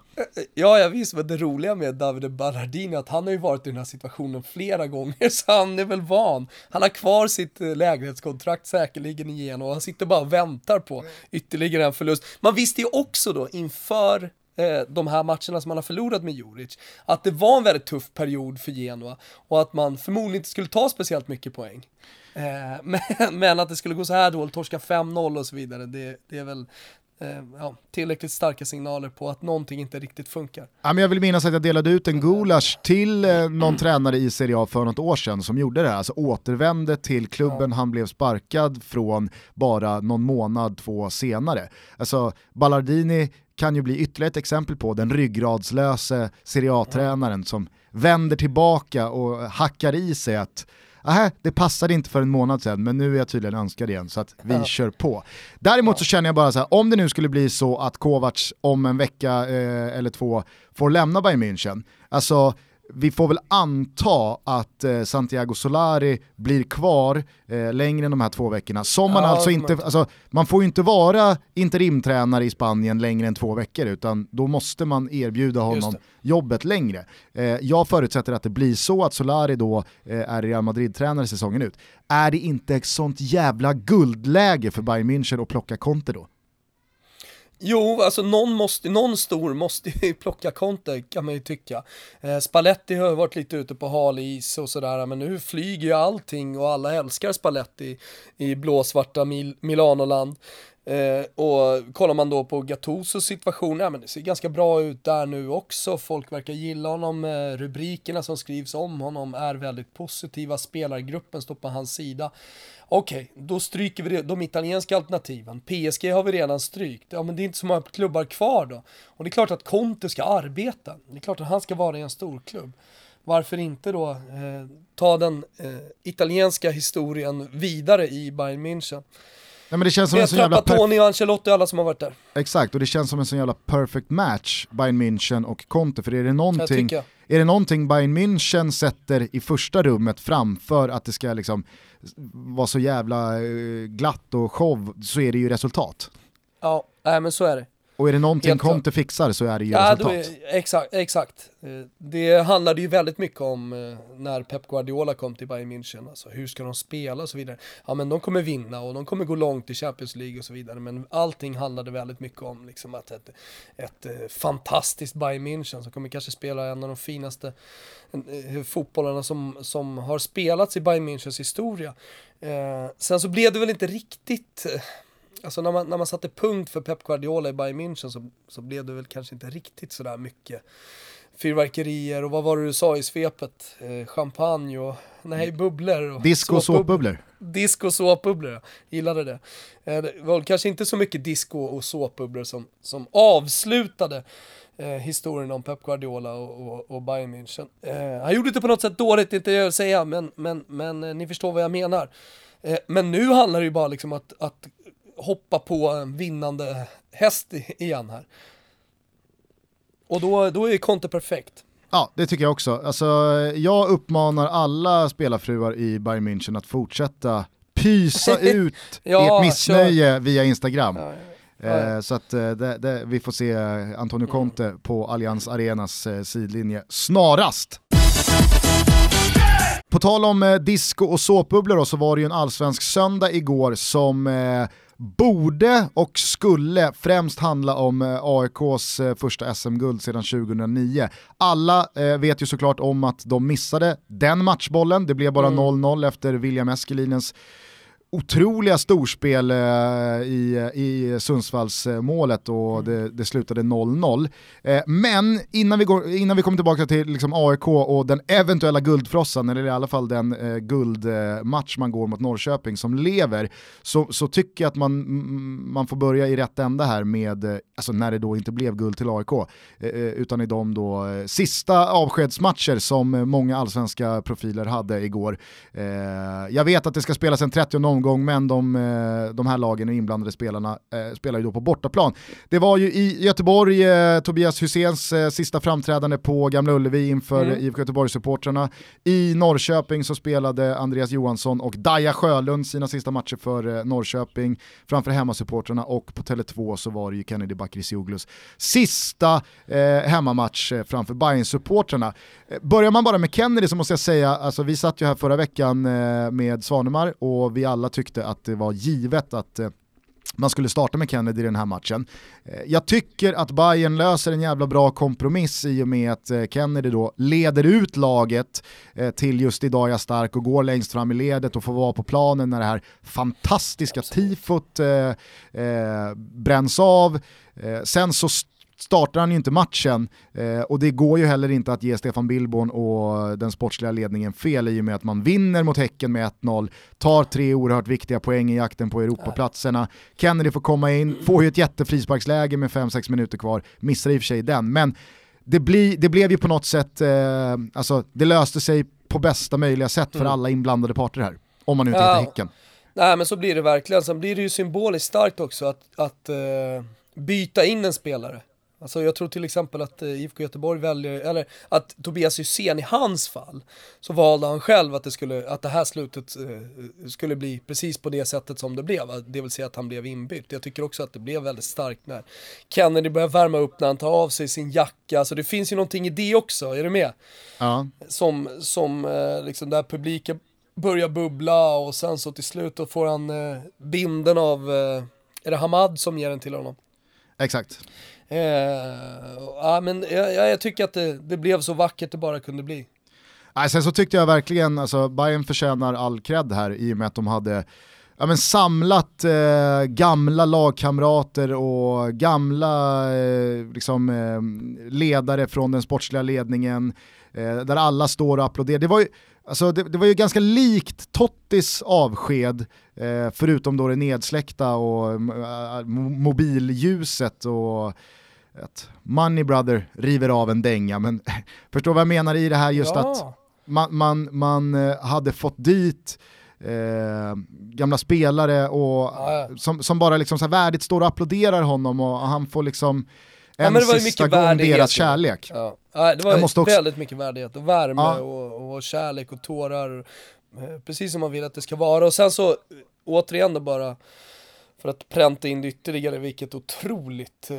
Ja, jag visst, men det roliga med Davide Ballardini är att han har ju varit i den här situationen flera gånger, så han är väl van. Han har kvar sitt eh, lägenhetskontrakt säkerligen igen och han sitter bara och väntar på ytterligare en förlust. Man visste ju också då inför eh, de här matcherna som man har förlorat med Juric, att det var en väldigt tuff period för Genoa och att man förmodligen inte skulle ta speciellt mycket poäng. Eh, men, men, att det skulle gå så här dåligt, torska 5-0 och så vidare, det, det är väl ja, tillräckligt starka signaler på att någonting inte riktigt funkar. Ja, men jag vill minnas att jag delade ut en gulasch till eh, någon tränare i Serie A för något år sedan som gjorde det här, alltså återvände till klubben ja. han blev sparkad från bara någon månad, två senare. Alltså Ballardini kan ju bli ytterligare ett exempel på den ryggradslöse Serie A-tränaren som vänder tillbaka och hackar i sig att Aha, det passade inte för en månad sedan men nu är jag tydligen önskad igen så att vi ja. kör på. Däremot så känner jag bara så här, om det nu skulle bli så att Kovacs om en vecka eh, eller två får lämna Bayern München, alltså vi får väl anta att eh, Santiago Solari blir kvar eh, längre än de här två veckorna. Som man ja, alltså inte, alltså, man får ju inte vara interimtränare i Spanien längre än två veckor utan då måste man erbjuda honom jobbet längre. Eh, jag förutsätter att det blir så att Solari då eh, är Real Madrid-tränare säsongen ut. Är det inte ett sånt jävla guldläge för Bayern München att plocka Conte då? Jo, alltså någon, måste, någon stor måste ju plocka Conte kan man ju tycka. Eh, Spalletti har varit lite ute på hal is och sådär, men nu flyger ju allting och alla älskar Spalletti i blåsvarta Mil Milanoland. Eh, och kollar man då på Gattusos situation, ja men det ser ganska bra ut där nu också. Folk verkar gilla honom, eh, rubrikerna som skrivs om honom är väldigt positiva, spelargruppen står på hans sida. Okej, okay, då stryker vi de italienska alternativen. PSG har vi redan strykt. Ja, men det är inte så många klubbar kvar då. Och det är klart att Conte ska arbeta. Det är klart att han ska vara i en stor klubb. Varför inte då eh, ta den eh, italienska historien vidare i Bayern München? Nej, men det känns som en sån jävla Tony och Ancelotti och alla som har varit där. Exakt, och det känns som en sån jävla perfect match, Bayern München och Conte. För är det någonting, är det någonting Bayern München sätter i första rummet framför att det ska liksom vara så jävla eh, glatt och show, så är det ju resultat. Ja, nej, men så är det. Och är det någonting Helt Conte fixar så är det ju ja, resultat. Är, exakt, exakt. Eh, det handlade ju väldigt mycket om eh, när Pep Guardiola kom till Bayern München. Alltså hur ska de spela och så vidare. Ja men de kommer vinna och de kommer gå långt i Champions League och så vidare. Men allting handlade väldigt mycket om liksom att ett, ett, eh, fantastiskt Bayern München som kommer kanske spela en av de finaste fotbollarna som, som har spelats i Bayern Münchens historia. Sen så blev det väl inte riktigt alltså när man, när man satte punkt för Pep Guardiola i Bayern München så, så blev det väl kanske inte riktigt sådär mycket fyrverkerier och vad var det du sa i svepet? Eh, champagne och, nej bubblor. Och disco och såpbubblor. Disco och såpbubblor, gillade det. Eh, det var kanske inte så mycket disco och såpbubblor som, som avslutade eh, historien om Pep Guardiola och, och, och Bayern München. Eh, han gjorde det på något sätt dåligt, inte det jag vill säga, men, men, men eh, ni förstår vad jag menar. Eh, men nu handlar det ju bara liksom att, att hoppa på en vinnande häst igen här. Och då, då är Conte perfekt. Ja, det tycker jag också. Alltså, jag uppmanar alla spelarfruar i Bayern München att fortsätta pysa ut ja, ert missnöje kör. via Instagram. Ja, ja, eh, så att eh, det, det, vi får se Antonio Conte mm. på Allians Arenas eh, sidlinje snarast. På tal om eh, disco och såpbubblor så var det ju en allsvensk söndag igår som eh, borde och skulle främst handla om eh, AIKs eh, första SM-guld sedan 2009. Alla eh, vet ju såklart om att de missade den matchbollen, det blev bara 0-0 mm. efter William Eskelinens otroliga storspel eh, i, i Sundsvallsmålet och mm. det, det slutade 0-0. Eh, men innan vi, går, innan vi kommer tillbaka till liksom AIK och den eventuella guldfrossan, eller i alla fall den eh, guldmatch man går mot Norrköping som lever, så, så tycker jag att man, man får börja i rätt ända här med, alltså när det då inte blev guld till AIK, utan i de då sista avskedsmatcher som många allsvenska profiler hade igår. jag vet att det ska spelas en 30 omgång omgång, men de, eh, de här lagen och inblandade spelarna eh, spelar ju då på bortaplan. Det var ju i Göteborg eh, Tobias Hyséns sista framträdande på Gamla Ullevi inför mm. IFK Göteborg-supportrarna. I Norrköping så spelade Andreas Johansson och Daja Sjölund sina sista matcher för Norrköping framför hemmasupportrarna och på Tele2 så var det ju Kennedy Bakircioglu's sista eh, hemmamatch framför bayern supportrarna Börjar man bara med Kennedy så måste jag säga, alltså vi satt ju här förra veckan eh, med Svanemar och vi alla tyckte att det var givet att eh, man skulle starta med Kennedy i den här matchen. Eh, jag tycker att Bayern löser en jävla bra kompromiss i och med att Kennedy då leder ut laget till just idag jag stark och går längst fram i ledet och får vara på planen när det här fantastiska tifot eh, bränns av. sen så startar han ju inte matchen eh, och det går ju heller inte att ge Stefan Billborn och den sportsliga ledningen fel i och med att man vinner mot Häcken med 1-0, tar tre oerhört viktiga poäng i jakten på Europaplatserna. Kennedy får komma in, får ju ett jättefrisparksläge med 5-6 minuter kvar, missar i och för sig den, men det, bli, det blev ju på något sätt, eh, alltså det löste sig på bästa möjliga sätt för mm. alla inblandade parter här. Om man nu inte ja. heter Häcken. Nej men så blir det verkligen, sen blir det ju symboliskt starkt också att, att uh, byta in en spelare. Alltså jag tror till exempel att eh, IFK Göteborg väljer, eller att Tobias Hysén i hans fall, så valde han själv att det, skulle, att det här slutet eh, skulle bli precis på det sättet som det blev, det vill säga att han blev inbytt. Jag tycker också att det blev väldigt starkt när Kennedy börjar värma upp när han tar av sig sin jacka, så det finns ju någonting i det också, är du med? Ja. Som, som eh, liksom där publiken börjar bubbla och sen så till slut då får han binden av, är det Hamad som ger den till honom? Exakt. Eh, ja, men jag, jag tycker att det, det, blev så vackert det bara kunde bli. Nej, sen så tyckte jag verkligen, alltså Bayern förtjänar all cred här i och med att de hade ja, men samlat eh, gamla lagkamrater och gamla eh, liksom, eh, ledare från den sportsliga ledningen, eh, där alla står och applåderar. Det var ju, alltså, det, det var ju ganska likt Tottis avsked, eh, förutom då det nedsläckta och eh, mobilljuset och att Money Brother river av en dänga, men förstår vad jag menar i det här just ja. att man, man, man eh, hade fått dit eh, gamla spelare och, ja, som, som bara liksom så här värdigt står och applåderar honom och han får liksom en ja, sista gång deras kärlek. Ja. ja det var också... väldigt mycket värdighet och värme och, och kärlek och tårar. Eh, precis som man vill att det ska vara och sen så återigen då bara för att pränta in ytterligare vilket otroligt eh,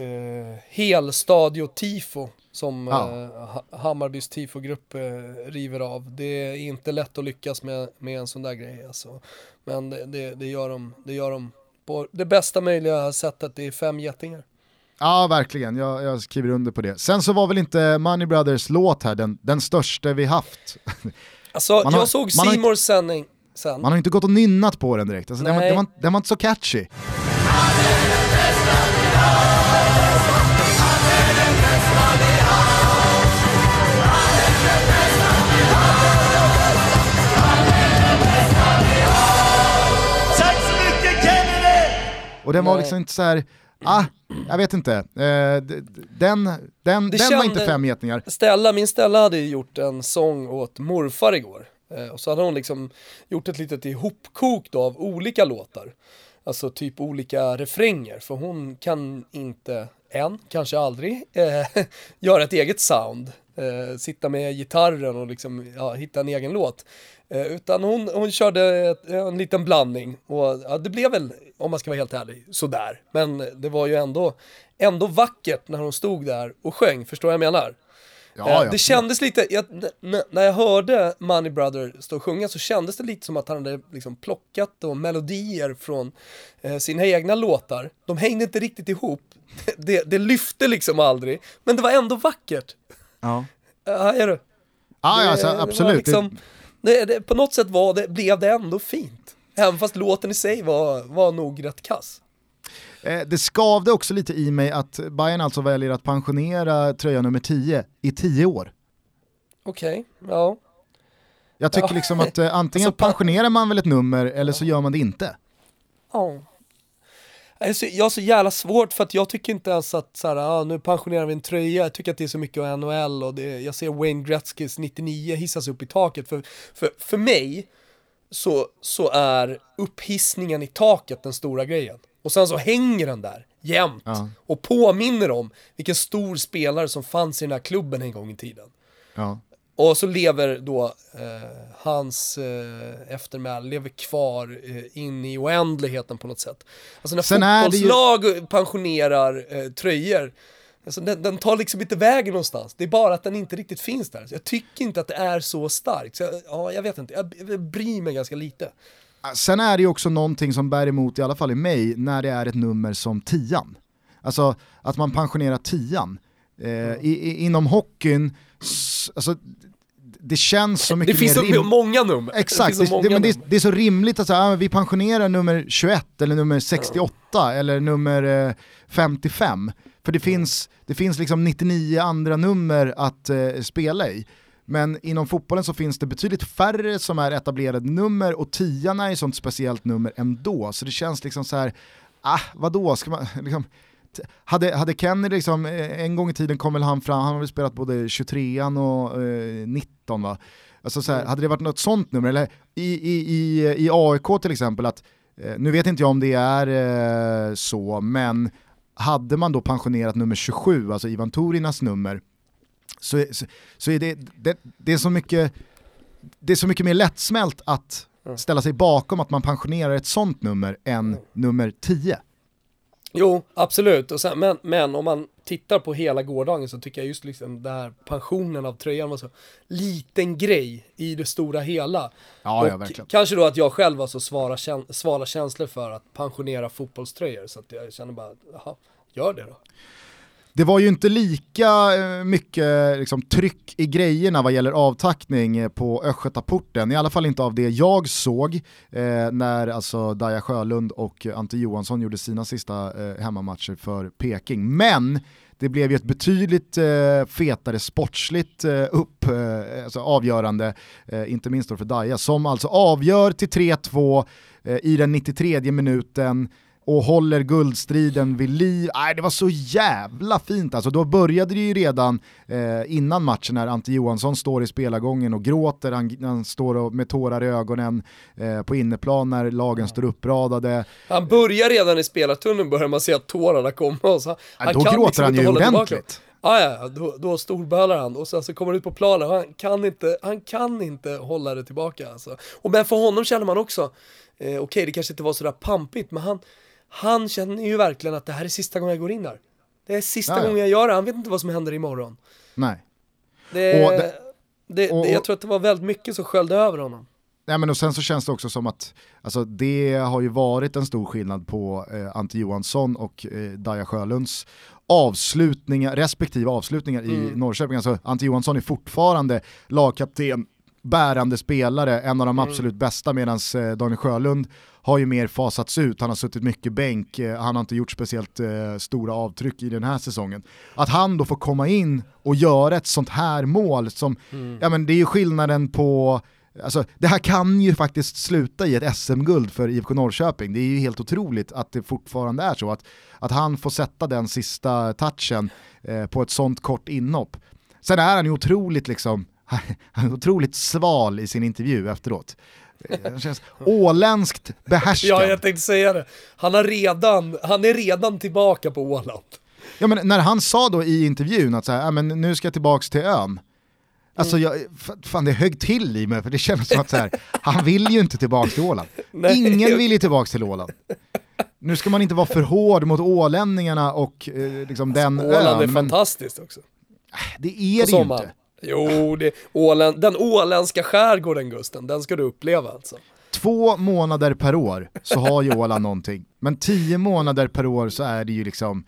helstadio-tifo som ja. eh, Hammarbys tifogrupp eh, river av. Det är inte lätt att lyckas med, med en sån där grej alltså. Men det, det, det, gör de, det gör de på det bästa möjliga sättet, det är fem getingar. Ja, verkligen. Jag, jag, skriver under på det. Sen så var väl inte Money Brothers låt här den, den största vi haft. Alltså, har, jag såg Simors sändning sen. Man har inte gått och nynnat på den direkt, alltså, den, var, den, var, den var inte så catchy. Och den var liksom inte så här, ah, jag vet inte. Eh, den den, den var inte fem getingar. Stella, min Stella hade gjort en sång åt morfar igår. Eh, och så hade hon liksom gjort ett litet ihopkok då av olika låtar. Alltså typ olika refränger, för hon kan inte än, kanske aldrig, eh, göra ett eget sound. Eh, sitta med gitarren och liksom, ja, hitta en egen låt. Eh, utan hon, hon körde ett, en liten blandning och ja, det blev väl, om man ska vara helt ärlig, sådär. Men det var ju ändå, ändå vackert när hon stod där och sjöng, förstår vad jag menar? Ja, eh, ja. Det kändes lite, jag, när jag hörde Money Brother stå och sjunga så kändes det lite som att han hade liksom plockat då melodier från eh, sina egna låtar. De hängde inte riktigt ihop, det, det lyfte liksom aldrig, men det var ändå vackert. Ja. Ja, är du? Ja, det, alltså, absolut. Liksom, det, det, på något sätt var det, blev det ändå fint. Även fast låten i sig var, var nog rätt kass. Eh, det skavde också lite i mig att Bayern alltså väljer att pensionera tröja nummer 10 i 10 år. Okej, okay, ja. Jag tycker ja. liksom att eh, antingen alltså, pensionerar man väl ett nummer eller så gör man det inte. Ja. Jag har så jävla svårt för att jag tycker inte ens att så här, ah, nu pensionerar vi en tröja, jag tycker att det är så mycket av NHL och det, jag ser Wayne Gretzkys 99 hissas upp i taket. För, för, för mig så, så är upphissningen i taket den stora grejen. Och sen så hänger den där jämt Ja. och påminner om vilken stor spelare som fanns i den här klubben en gång i tiden. Ja. Och så lever då eh, hans eh, eftermäle, lever kvar eh, in i oändligheten på något sätt. Alltså när Sen det ju- fotbollslag pensionerar eh, tröjor, alltså den, den tar liksom inte vägen någonstans. Det är bara att den inte riktigt finns där. Så jag tycker inte att det är så starkt. Så jag, ja, jag vet inte, jag, jag bryr mig ganska lite. Sen är det ju också någonting som bär emot, i alla fall i mig, när det är ett nummer som tian. Alltså att man pensionerar tian. Eh, i, i, inom hockeyn, alltså, det känns så Det mycket finns mer så rim- många nummer. Exakt, det, det, det, många det, nummer. det är så rimligt att säga, ah, men vi pensionerar nummer 21 eller nummer 68 eller nummer eh, 55. För det finns, det finns liksom 99 andra nummer att eh, spela i. Men inom fotbollen så finns det betydligt färre som är etablerade nummer och tian är ett sånt speciellt nummer ändå. Så det känns liksom så här, ah vadå, ska man liksom, hade, hade Kenny liksom, eh, en gång i tiden kom väl han fram, han har väl spelat både 23an och eh, 19 va? Alltså så här, hade det varit något sånt nummer, eller i, i, i, i AIK till exempel, att, eh, nu vet inte jag om det är eh, så, men hade man då pensionerat nummer 27, alltså Ivan Torinas nummer, så, så, så är det, det, det, är så mycket, det är så mycket mer lättsmält att ställa sig bakom att man pensionerar ett sånt nummer än nummer 10. Jo, absolut. Och sen, men, men om man tittar på hela gårdagen så tycker jag just liksom det här pensionen av tröjan var så liten grej i det stora hela. Ja, ja, och verkligen. kanske då att jag själv har så svara, svala känslor för att pensionera fotbollströjor så att jag känner bara, jaha, gör det då. Det var ju inte lika eh, mycket liksom, tryck i grejerna vad gäller avtackning eh, på Östgötaporten, i alla fall inte av det jag såg eh, när alltså Daja Sjölund och Ante Johansson gjorde sina sista eh, hemmamatcher för Peking. Men det blev ju ett betydligt eh, fetare sportsligt eh, upp, eh, alltså avgörande, eh, inte minst då för Daja, som alltså avgör till 3-2 eh, i den 93 minuten och håller guldstriden vid liv. Nej, det var så jävla fint alltså. Då började det ju redan eh, innan matchen när Ante Johansson står i spelargången och gråter, han, han står och, med tårar i ögonen eh, på inneplan när lagen står uppradade. Han börjar redan i spelartunneln börjar man se att tårarna kommer och så, Ja, då gråter han inte ju hålla tillbaka. ordentligt. Ah, ja, då, då storbölar han och sen så kommer han ut på planen och han kan inte, han kan inte hålla det tillbaka alltså. Och men för honom känner man också, eh, okej det kanske inte var sådär pampigt men han, han känner ju verkligen att det här är sista gången jag går in där. Det är sista Ja, ja. gången jag gör det, han vet inte vad som händer imorgon. Nej. Det, Och det, det- och- jag tror att det var väldigt mycket som sköljde över honom. Nej, men och sen så känns det också som att alltså, det har ju varit en stor skillnad på eh, Ante Johansson och eh, Daja Sjölunds avslutningar, respektive avslutningar i Mm. Norrköping. Alltså, Ante Johansson är fortfarande lagkapten, bärande spelare, en av de Mm. absolut bästa medan eh, Daniel Sjölund har ju mer fasats ut, han har suttit mycket bänk, eh, han har inte gjort speciellt eh, stora avtryck i den här säsongen. Att han då får komma in och göra ett sånt här mål som, Mm. ja men det är ju skillnaden på Alltså, det här kan ju faktiskt sluta i ett SM-guld för IFK Norrköping. Det är ju helt otroligt att det fortfarande är så. Att, att han får sätta den sista touchen eh, på ett sånt kort inhopp. Sen är han ju otroligt, liksom, han är otroligt sval i sin intervju efteråt. Han känns åländskt behärskad. Ja, jag tänkte säga det. Han, har redan, han är redan tillbaka på Åland. Ja, men när han sa då i intervjun att så här, "Ja, men nu ska jag tillbaka till ön. Alltså Mm. jag, fa- fan det högg till i mig för det kändes som att så här, han vill ju inte tillbaka till Åland. Nej. Ingen vill ju tillbaka till Åland. Nu ska man inte vara för hård mot ålänningarna och eh, liksom den Åland är ön, men fantastiskt också. det är På det ju sommaren. inte. Jo, det, Åland, den åländska skärgården Gusten, den ska du uppleva alltså. Två månader per år så har ju Åland någonting, men tio månader per år så är det ju liksom,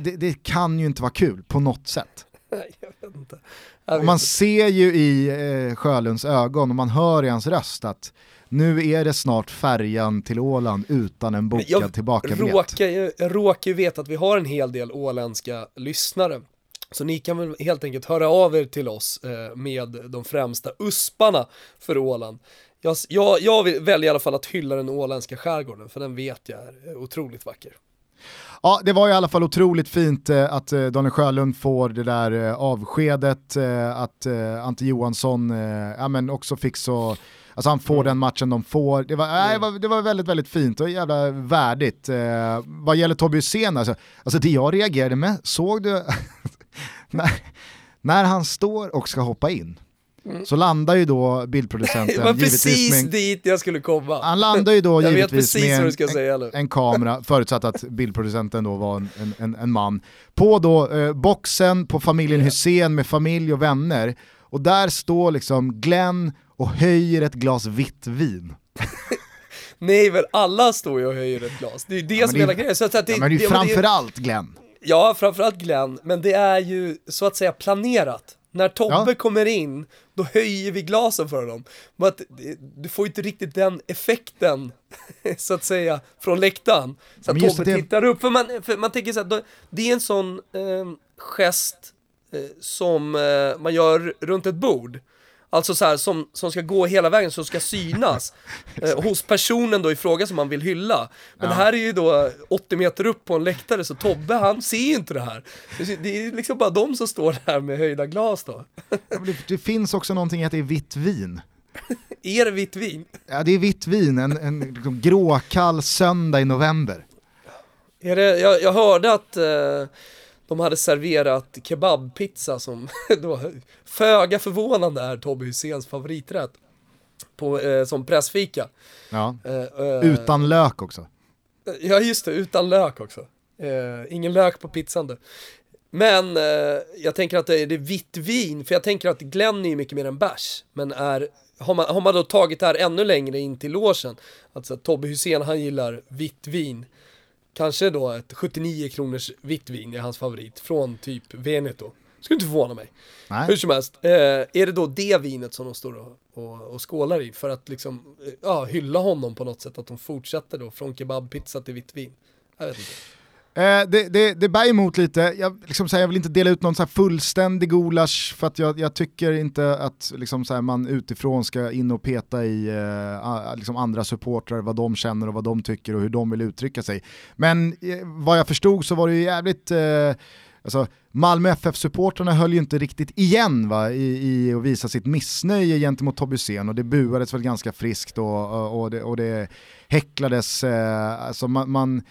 det, det kan ju inte vara kul på något sätt. Nej, jag vet inte. Jag vet man inte. ser ju i eh, Sjölunds ögon och man hör i hans röst att nu är det snart färjan till Åland utan en bokad tillbakabiljett. jag råkar ju veta att vi har en hel del åländska lyssnare. Så ni kan väl helt enkelt höra av er till oss eh, med de främsta usparna för Åland. Jag, jag, jag vill välja i alla fall att hylla den åländska skärgården, för den vet jag är otroligt vacker. Ja, det var i alla fall otroligt fint eh, att eh, Daniel Sjölund får det där avskedet, att Ante Johansson ja, men också fick så Alltså han får Mm. den matchen de får. Det var, nej, det var, det var väldigt, väldigt fint och jävla värdigt. Eh, vad gäller Tobbe Hysén, alltså, alltså det jag reagerade med, såg du när, när han står och ska hoppa in, Mm. så landar ju då Det bildproducenten var givetvis precis en, dit jag skulle komma. han landar ju då givetvis med en, nu. en kamera, förutsatt att bildproducenten då var en, en, en man, på då eh, boxen på familjen Hussein med familj och vänner. Och där står liksom Glenn och höjer ett glas vitt vin. Nej men alla står ju och höjer ett glas, det är ju det men som det- är hela grejen. Så att, det, Ja, men det är ju det- framförallt Glenn. Ja, framförallt Glenn, men det är ju så att säga planerat. När Tobbe Ja. kommer in, då höjer vi glasen för honom. Men att, det- du får ju inte riktigt den effekten, så att säga, från läktaren. Så att Tobbe det- tittar upp, för man, för man tänker så här, då, det är en sån eh, gest eh, som eh, man gör runt ett bord. Alltså så här, som, som ska gå hela vägen, som ska synas eh, hos personen då i fråga som man vill hylla. Men det här är ju då 80 meter upp på en läktare, så Tobbe han ser ju inte det här. Det- är liksom bara de som står där med höjda glas då. Ja, Det, det finns också någonting att det är vitt vin. Är det vitt vin? Ja, det är vitt vin, en, en liksom gråkall söndag i november. Är det, jag, jag hörde att eh, de hade serverat kebabpizza som då, föga förvånande är Tobbe Hyséns favoriträtt. På, eh, som pressfika. Ja. Eh, eh, Utan lök också. Ja just det, utan lök också. Eh, ingen lök på pizzan du. Men eh, jag tänker att det är, det är vitt vin, för jag tänker att Glenn är mycket mer än bärs. Men är, har man, har man då tagit det här ännu längre in till logen, alltså Tobbe Hysén han gillar vitt vin. Kanske då ett 79 kronors vitt vin är hans favorit, från typ Veneto. Skulle inte förvåna mig. Hur Nej. som helst, eh, är det då det vinet som de står och, och, och skålar i för att liksom, eh, ja, hylla honom på något sätt, att de fortsätter då från kebabpizza till vitt vin? Jag vet inte. Eh, det, det, det bär emot lite, jag, liksom så här, jag vill inte dela ut någon så här fullständig gulasch för att jag, jag tycker inte att liksom så här, man utifrån ska in och peta i eh, liksom andra supportrar, vad de känner och vad de tycker och hur de vill uttrycka sig. Men eh, vad jag förstod så var det ju jävligt, eh, alltså, Malmö FF-supportrarna höll ju inte riktigt igen va, i, i att visa sitt missnöje gentemot Tobbe Hysén och det buades väl ganska friskt och, och, det, och det häcklades, eh, alltså man, man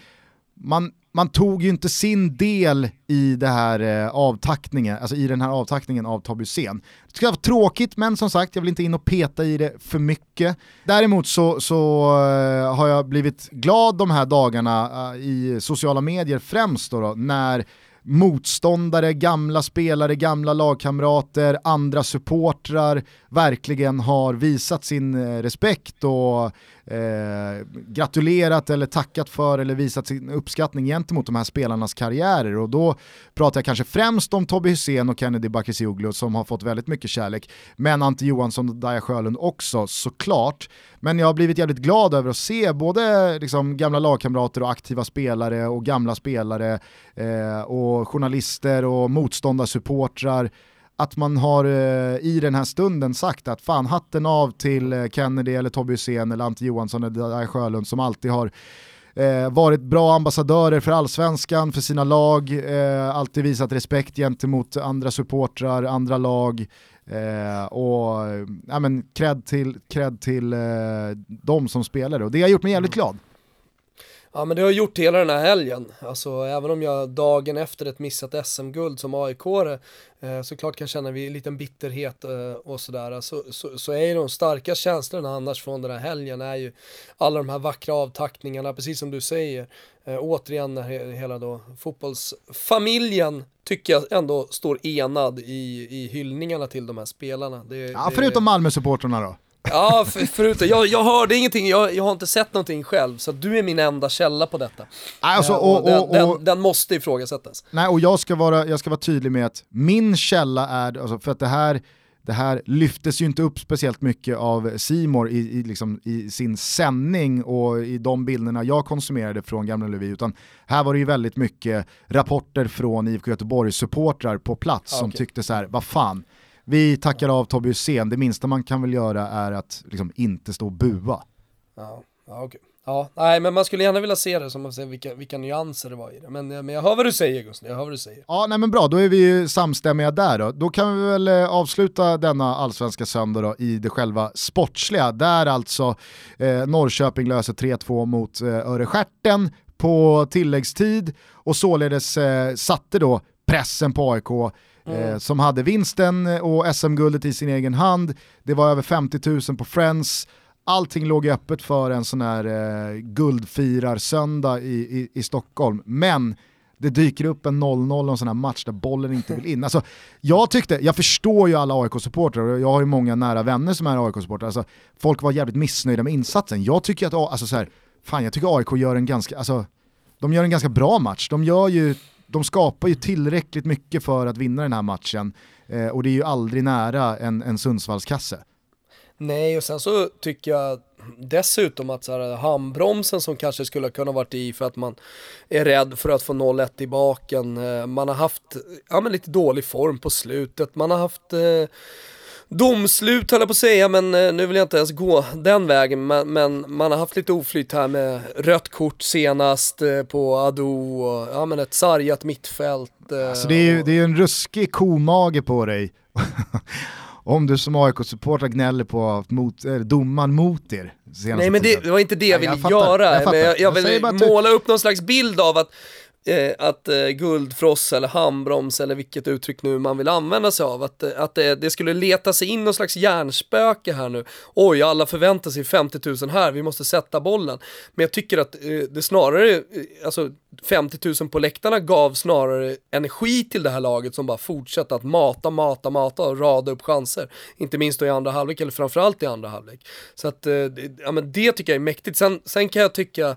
man, man tog ju inte sin del i det här eh, avtackningen, alltså i den här avtackningen av Tobbe Hysén. Det skulle vara tråkigt men som sagt jag vill inte in och peta i det för mycket. Däremot så, så eh, har jag blivit glad de här dagarna eh, i sociala medier främst då, då när motståndare, gamla spelare, gamla lagkamrater, andra supportrar verkligen har visat sin eh, respekt och eh, gratulerat eller tackat för eller visat sin uppskattning gentemot de här spelarnas karriärer och då pratar jag kanske främst om Tobbe Hysén och Kennedy Bakircioglu som har fått väldigt mycket kärlek, men Ante Johansson och Daja Sjölund också såklart. Men jag har blivit jävligt glad över att se både liksom, gamla lagkamrater och aktiva spelare och gamla spelare eh, och journalister och motståndarsupportrar att man har eh, i den här stunden sagt att fan hatten av till eh, Kennedy eller Tobbe Hysén eller Ante Johansson eller Sjölund som alltid har eh, varit bra ambassadörer för allsvenskan, för sina lag, eh, alltid visat respekt gentemot andra supportrar, andra lag eh, och ja, men, cred till, cred till eh, de som spelare och det har gjort mig jävligt glad. Ja men det har gjort hela den här helgen, alltså även om jag dagen efter ett missat SM-guld som aik eh, såklart kan känna en liten bitterhet eh, och sådär, så, så, så är ju de starka känslorna annars från den här helgen är ju alla de här vackra avtackningarna, precis som du säger, eh, återigen när he, hela då fotbollsfamiljen tycker jag ändå står enad i, i hyllningarna till de här spelarna. Det, Ja, det- förutom Malmö-supportrarna då. Ja, för, förutom, jag, jag hörde ingenting, jag, jag har inte sett någonting själv, så du är min enda källa på detta. Alltså, Eh, och, den, och, och, den, den måste ifrågasättas. Nej, och jag ska, vara, jag ska vara tydlig med att min källa är, alltså för att det här, det här lyftes ju inte upp speciellt mycket av Simor i, i, liksom, i sin sändning och i de bilderna jag konsumerade från Gamla Ullevi, utan här var det ju väldigt mycket rapporter från IFK Göteborgs supportrar på plats Ah, som okej. tyckte så här, vad fan, vi tackar av Tobbe Hysén, det minsta man kan väl göra är att liksom, inte stå och bua. Ja, ja okej. Ja, nej men man skulle gärna vilja se det, som man ser vilka, vilka nyanser det var i det. Men, men jag hör vad du säger Gustav, jag hör vad du säger. Ja, nej men bra, då är vi ju samstämmiga där då. Då kan vi väl eh, avsluta denna allsvenska söndag då i det själva sportsliga, där alltså eh, Norrköping löser 3-2 mot eh, Örestjärten på tilläggstid och således eh, satte då pressen på AIK Mm. eh, som hade vinsten eh, och SM-guldet i sin egen hand. Det var över 50 000 på Friends, allting låg öppet för en sån här eh, guldfirar-söndag i, i, i Stockholm. Men det dyker upp en 0-0 och en sån här match där bollen inte vill in. Alltså, jag tyckte, jag förstår ju alla AIK-supportrar och jag har ju många nära vänner som är AIK-supportrar. Alltså, folk var jävligt missnöjda med insatsen. Jag tycker att, alltså så här, fan jag tycker AIK gör en ganska, alltså, de gör en ganska bra match. De, gör ju, de skapar ju tillräckligt mycket för att vinna den här matchen eh, och det är ju aldrig nära en, en Sundsvallskasse. Nej, och sen så tycker jag dessutom att så här, handbromsen som kanske skulle kunna varit i för att man är rädd för att få 0-1 i baken. Eh, man har haft ja, men lite dålig form på slutet, man har haft eh, domslut höll jag på att säga, men eh, nu vill jag inte ens gå den vägen. Men, men, man har haft lite oflyt här med rött kort senast eh, på Ado och ja, men ett sargat mittfält. Eh, alltså det är ju det är en ruskig komage på dig. Om du som AIK-supporter gnäller på mot, äh, domaren mot er. Nej men det, det, var inte det jag ville göra, jag, men jag, jag vill måla upp någon slags bild av att eh, att eh, guldfross eller handbroms eller vilket uttryck nu man vill använda sig av, att, eh, att det, det skulle leta sig in någon slags hjärnspöke här nu. Oj, alla förväntar sig 50 000 här, vi måste sätta bollen. Men jag tycker att eh, det snarare, eh, alltså 50 000 på läktarna gav snarare energi till det här laget som bara fortsatte att mata, mata, mata och rada upp chanser. Inte minst då i andra halvlek, eller framförallt i andra halvlek. Så att, eh, ja men det tycker jag är mäktigt. Sen, sen kan jag tycka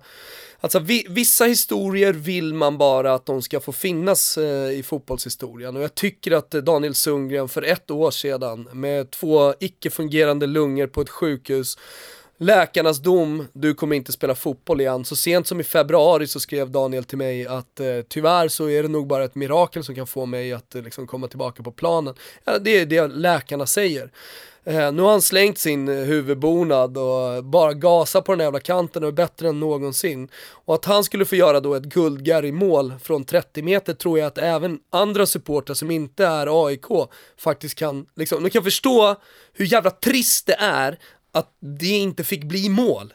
Alltså vi, vissa historier vill man bara att de ska få finnas eh, i fotbollshistorien och jag tycker att Daniel Sundgren för ett år sedan med två icke-fungerande lungor på ett sjukhus Läkarnas dom, du kommer inte spela fotboll igen. Så sent som i februari så skrev Daniel till mig att eh, tyvärr så är det nog bara ett mirakel som kan få mig att eh, liksom komma tillbaka på planen. Ja, det är det läkarna säger. Eh, nu har han slängt sin eh, huvudbonad och bara gasar på den jävla kanten och är bättre än någonsin. Och att han skulle få göra då ett guldgär i mål från 30 meter tror jag att även andra supportrar som inte är AIK faktiskt kan, liksom, de kan förstå hur jävla trist det är att det inte fick bli mål.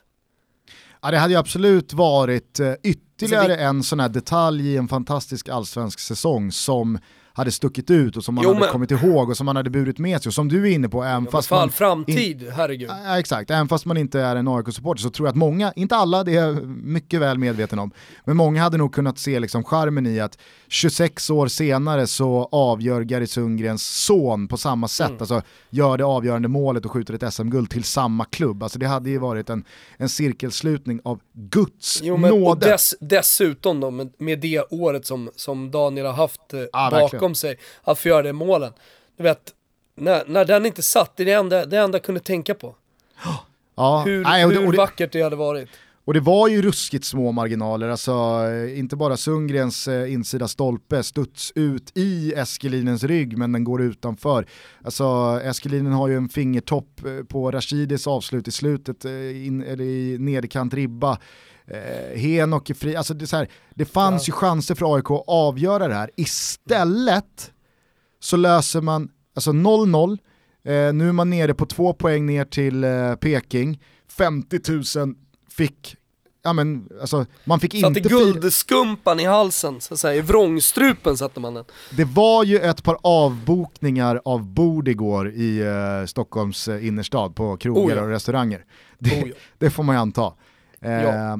Ja, det hade ju absolut varit eh, ytterligare alltså, vi... en sån här detalj i en fantastisk allsvensk säsong som hade stuckit ut och som man jo, hade men... kommit ihåg och som man hade burit med sig. Och som du är inne på, även ja, fast fall, man... framtid, in... herregud. Ja, exakt, även fast man inte är en AIK-supporter så tror jag att många, inte alla, det är jag mycket väl medveten om, men många hade nog kunnat se liksom charmen i att 26 år senare så avgör Gary Sundgrens son på samma sätt, mm. alltså gör det avgörande målet och skjuter ett SM-guld till samma klubb. Alltså det hade ju varit en, en cirkelslutning av Guds jo, men, nåde. Och dess, dessutom då, med, med det året som, som Daniel har haft eh, ah, bakom verkligen. sig, att få göra det målen. Du vet, när, när den inte satt, det är det enda, det enda jag kunde tänka på. Ja, hur, nej, och det, det, vackert det hade varit. Och det var ju ruskigt små marginaler, alltså inte bara Sundgrens eh, insida stolpe studs ut i Eskelinens rygg men den går utanför. Alltså Eskelinen har ju en fingertopp eh, på Rashidis avslut i slutet, eh, in, eller i nederkant ribba. Eh, Henok är fri, alltså det, är så här, det fanns ja. ju chanser för AIK att avgöra det här. Istället så löser man, alltså 0-0, eh, nu är man nere på två poäng ner till eh, Peking, 50 000 fick ja men alltså man fick satte inte... Satte guldskumpan i halsen, så att säga, i vrångstrupen satte man den. Det var ju ett par avbokningar av bord igår i uh, Stockholms uh, innerstad på krogar oh ja. och restauranger. Det, oh ja. det, får man ju anta. Ja.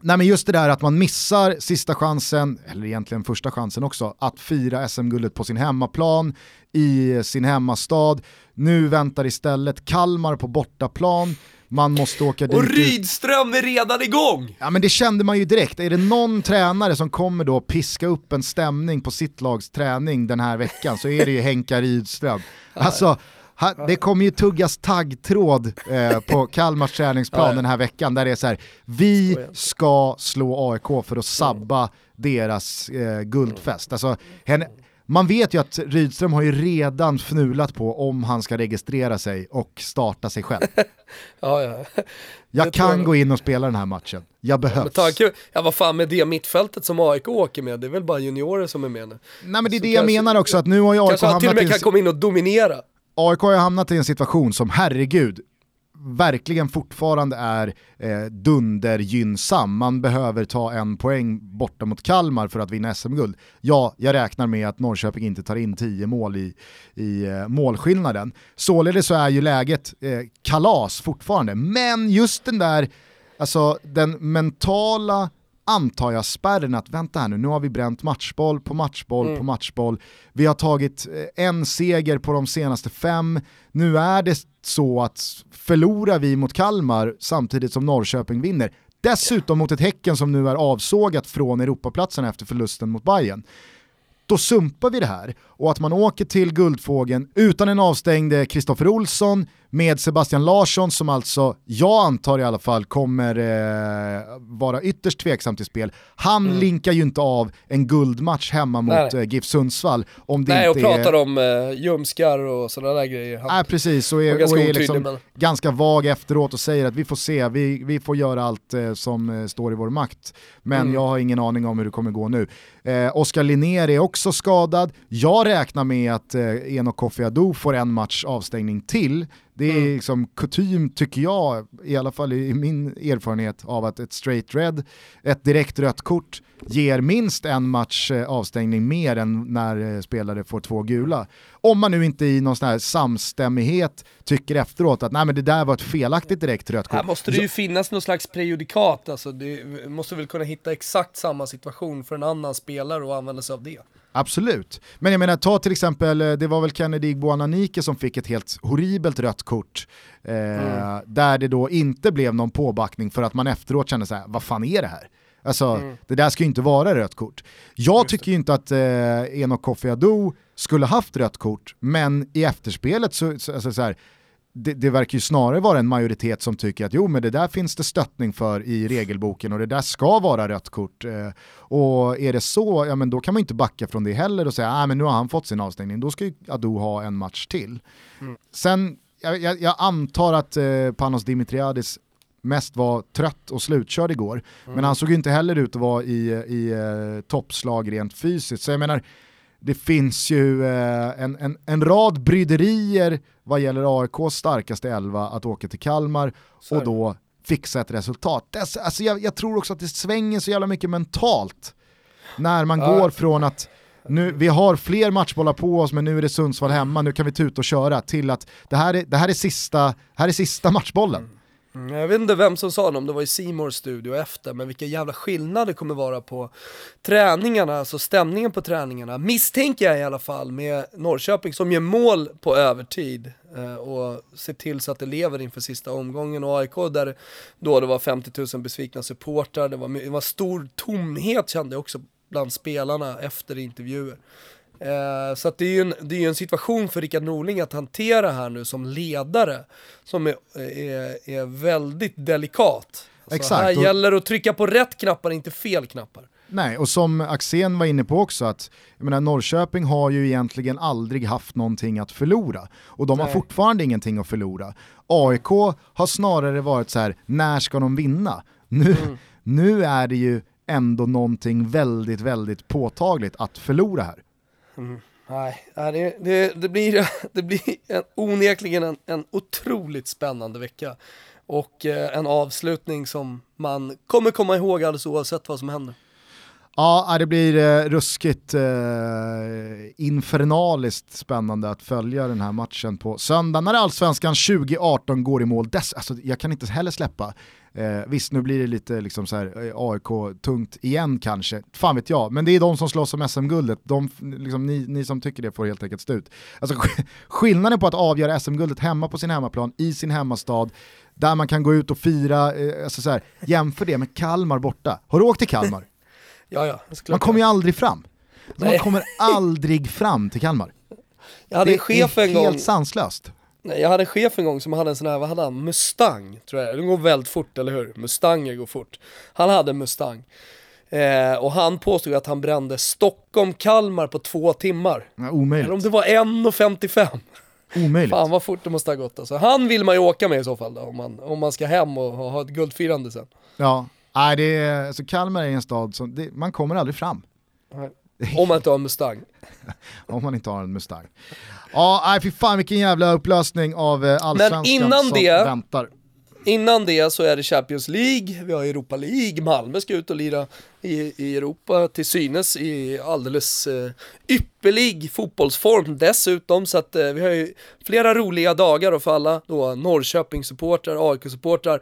Nej men just det där att man missar sista chansen, eller egentligen första chansen också, att fira SM-guldet på sin hemmaplan, i sin hemmastad. Nu väntar istället Kalmar på bortaplan man måste åka dit. Och Rydström är redan igång! Ja men det kände man ju direkt, är det någon tränare som kommer då piska upp en stämning på sitt lags träning den här veckan så är det ju Henka Rydström. Alltså, det kommer ju tuggas taggtråd eh, på Kalmars träningsplan den här veckan där det är så här, vi ska slå AIK för att sabba deras eh, guldfest. Alltså, henne, man vet ju att Rydström har ju redan fnulat på om han ska registrera sig och starta sig själv. ja, ja. Jag kan jag... gå in och spela den här matchen, jag behövs. Ja, tanke, ja vad fan med det mittfältet som AIK åker med, det är väl bara juniorer som är med nu. Nej men det är Så det jag menar också, att nu har ju AIK kanske hamnat till och med kan komma in och dominera. AIK har ju hamnat i en situation som, herregud, verkligen fortfarande är eh, dundergynnsam. Man behöver ta en poäng borta mot Kalmar för att vinna SM-guld. Ja, jag räknar med att Norrköping inte tar in 10 mål i, i eh, målskillnaden. Således så är ju läget eh, kalas fortfarande, men just den där, alltså den mentala antar jag spärren att vänta här nu, nu har vi bränt matchboll på matchboll mm. på matchboll. Vi har tagit eh, en seger på de senaste fem. Nu är det så att förlorar vi mot Kalmar samtidigt som Norrköping vinner, dessutom mot ett Häcken som nu är avsågat från Europaplatsen efter förlusten mot Bayern då sumpar vi det här. Och att man åker till Guldfågeln utan en avstängd Kristoffer Olsson, med Sebastian Larsson som alltså, jag antar i alla fall, kommer eh, vara ytterst tveksam till spel. Han mm. linkar ju inte av en guldmatch hemma mot eh, GIF Sundsvall. Om det Nej, inte och pratar är... om eh, ljumskar och sådana där grejer. Han... Nej, precis, och är, och är liksom men... ganska vag efteråt och säger att vi får se, vi, vi får göra allt eh, som eh, står i vår makt. Men mm. jag har ingen aning om hur det kommer gå nu. Eh, Oskar Linnér är också skadad. Jag räknar med att eh, Enok Kofi Adu får en match avstängning till. Det är mm. liksom kutym, tycker jag, i alla fall i min erfarenhet av att ett straight red, ett direkt rött kort, ger minst en match eh, avstängning mer än när eh, spelare får två gula. Om man nu inte i någon sån här samstämmighet tycker efteråt att nej men det där var ett felaktigt direkt rött kort. Här måste det ju finnas någon slags prejudikat, alltså du måste väl kunna hitta exakt samma situation för en annan spelare och använda sig av det. Absolut. Men jag menar, ta till exempel, eh, det var väl Kennedy Buonanike som fick ett helt horribelt rött kort. Eh, mm. Där det då inte blev någon påbackning för att man efteråt kände så här, vad fan är det här? Alltså, mm. det där ska ju inte vara rött kort. Jag tycker ju inte att eh, Enok Kofi Adu skulle haft rött kort, men i efterspelet så, så, alltså, så här, det, det, verkar ju snarare vara en majoritet som tycker att jo men det där finns det stöttning för i regelboken och det där ska vara rött kort. Eh, och är det så, ja men då kan man inte backa från det heller och säga att men nu har han fått sin avstängning, då ska ju Adu ha en match till. Mm. Sen, jag, jag, jag, antar att eh, Panos Dimitriadis mest var trött och slutkörd igår, mm. men han såg ju inte heller ut att vara i, i eh, toppslag rent fysiskt. Så jag menar, det finns ju eh, en, en, en rad bryderier vad gäller AIKs starkaste elva att åka till Kalmar och då fixa ett resultat. Det, alltså jag, jag, tror också att det svänger så jävla mycket mentalt när man går från att nu, vi har fler matchbollar på oss men nu är det Sundsvall hemma, nu kan vi tuta och köra till att det här är, det här är, sista, här är sista matchbollen. Mm, jag vet inte vem som sa det, om det var i Simors studio efter, men vilka jävla skillnader det kommer vara på träningarna, alltså stämningen på träningarna, misstänker jag i alla fall med Norrköping som gör mål på övertid eh, och ser till så att det lever inför sista omgången och AIK där då det var 50 000 besvikna supportrar, det var, det var stor tomhet kände jag också bland spelarna efter intervjuer. Eh, så det är ju en, det är en situation för Rickard Norling att hantera här nu som ledare som är, är, är väldigt delikat. Alltså Exakt. Här gäller det att trycka på rätt knappar, inte fel knappar. Nej, och som Axén var inne på också, att jag menar, Norrköping har ju egentligen aldrig haft någonting att förlora. Och de Nej. har fortfarande ingenting att förlora. AIK har snarare varit så här, när ska de vinna? Nu, mm. nu är det ju ändå någonting väldigt, väldigt påtagligt att förlora här. Mm. Nej, det, det, det, blir, det blir en, onekligen en, en otroligt spännande vecka. Och eh, en avslutning som man kommer komma ihåg alldeles oavsett vad som händer. Ja, äh, det blir eh, ruskigt eh, infernaliskt spännande att följa den här matchen på söndag när Allsvenskan 2018 går i mål. Dess, alltså, jag kan inte heller släppa Eh, visst, nu blir det lite liksom så här, eh, AIK-tungt igen kanske, fan vet jag, men det är de som slåss om SM-guldet, liksom, ni, ni, som tycker det får helt enkelt stå ut. Alltså, skillnaden på att avgöra SM-guldet hemma på sin hemmaplan, i sin hemmastad, där man kan gå ut och fira, eh, alltså så här, jämför det med Kalmar borta. Har du åkt till Kalmar? Ja, ja, man kommer ju aldrig fram. Man kommer aldrig fram till Kalmar. Jag hade det en chef en gång. Är helt sanslöst. Nej, jag hade en chef en gång som hade en sån här, vad hade han? Mustang, tror jag. Den går väldigt fort, eller hur? Mustanger går fort. Han hade en Mustang. Eh, och han påstod att han brände Stockholm-Kalmar på två timmar. Ja, omöjligt. Eller om det var 1.55. Omöjligt. Fan vad fort det måste ha gått alltså. Han vill man ju åka med i så fall då, om man, om man ska hem och ha ett guldfirande sen. Ja, nej, det är, alltså Kalmar är en stad som, det, man kommer aldrig fram. Om man inte har en Mustang. om man inte har en Mustang. Ja, nej fy fan vilken jävla upplösning av eh, allsvenskan Men innan som det- väntar. Innan det så är det Champions League, vi har Europa League, Malmö ska ut och lira i, i Europa till synes i alldeles eh, ypperlig fotbollsform dessutom. Så att eh, vi har ju flera roliga dagar och för alla då Norrköping-supportrar, AIK-supportrar,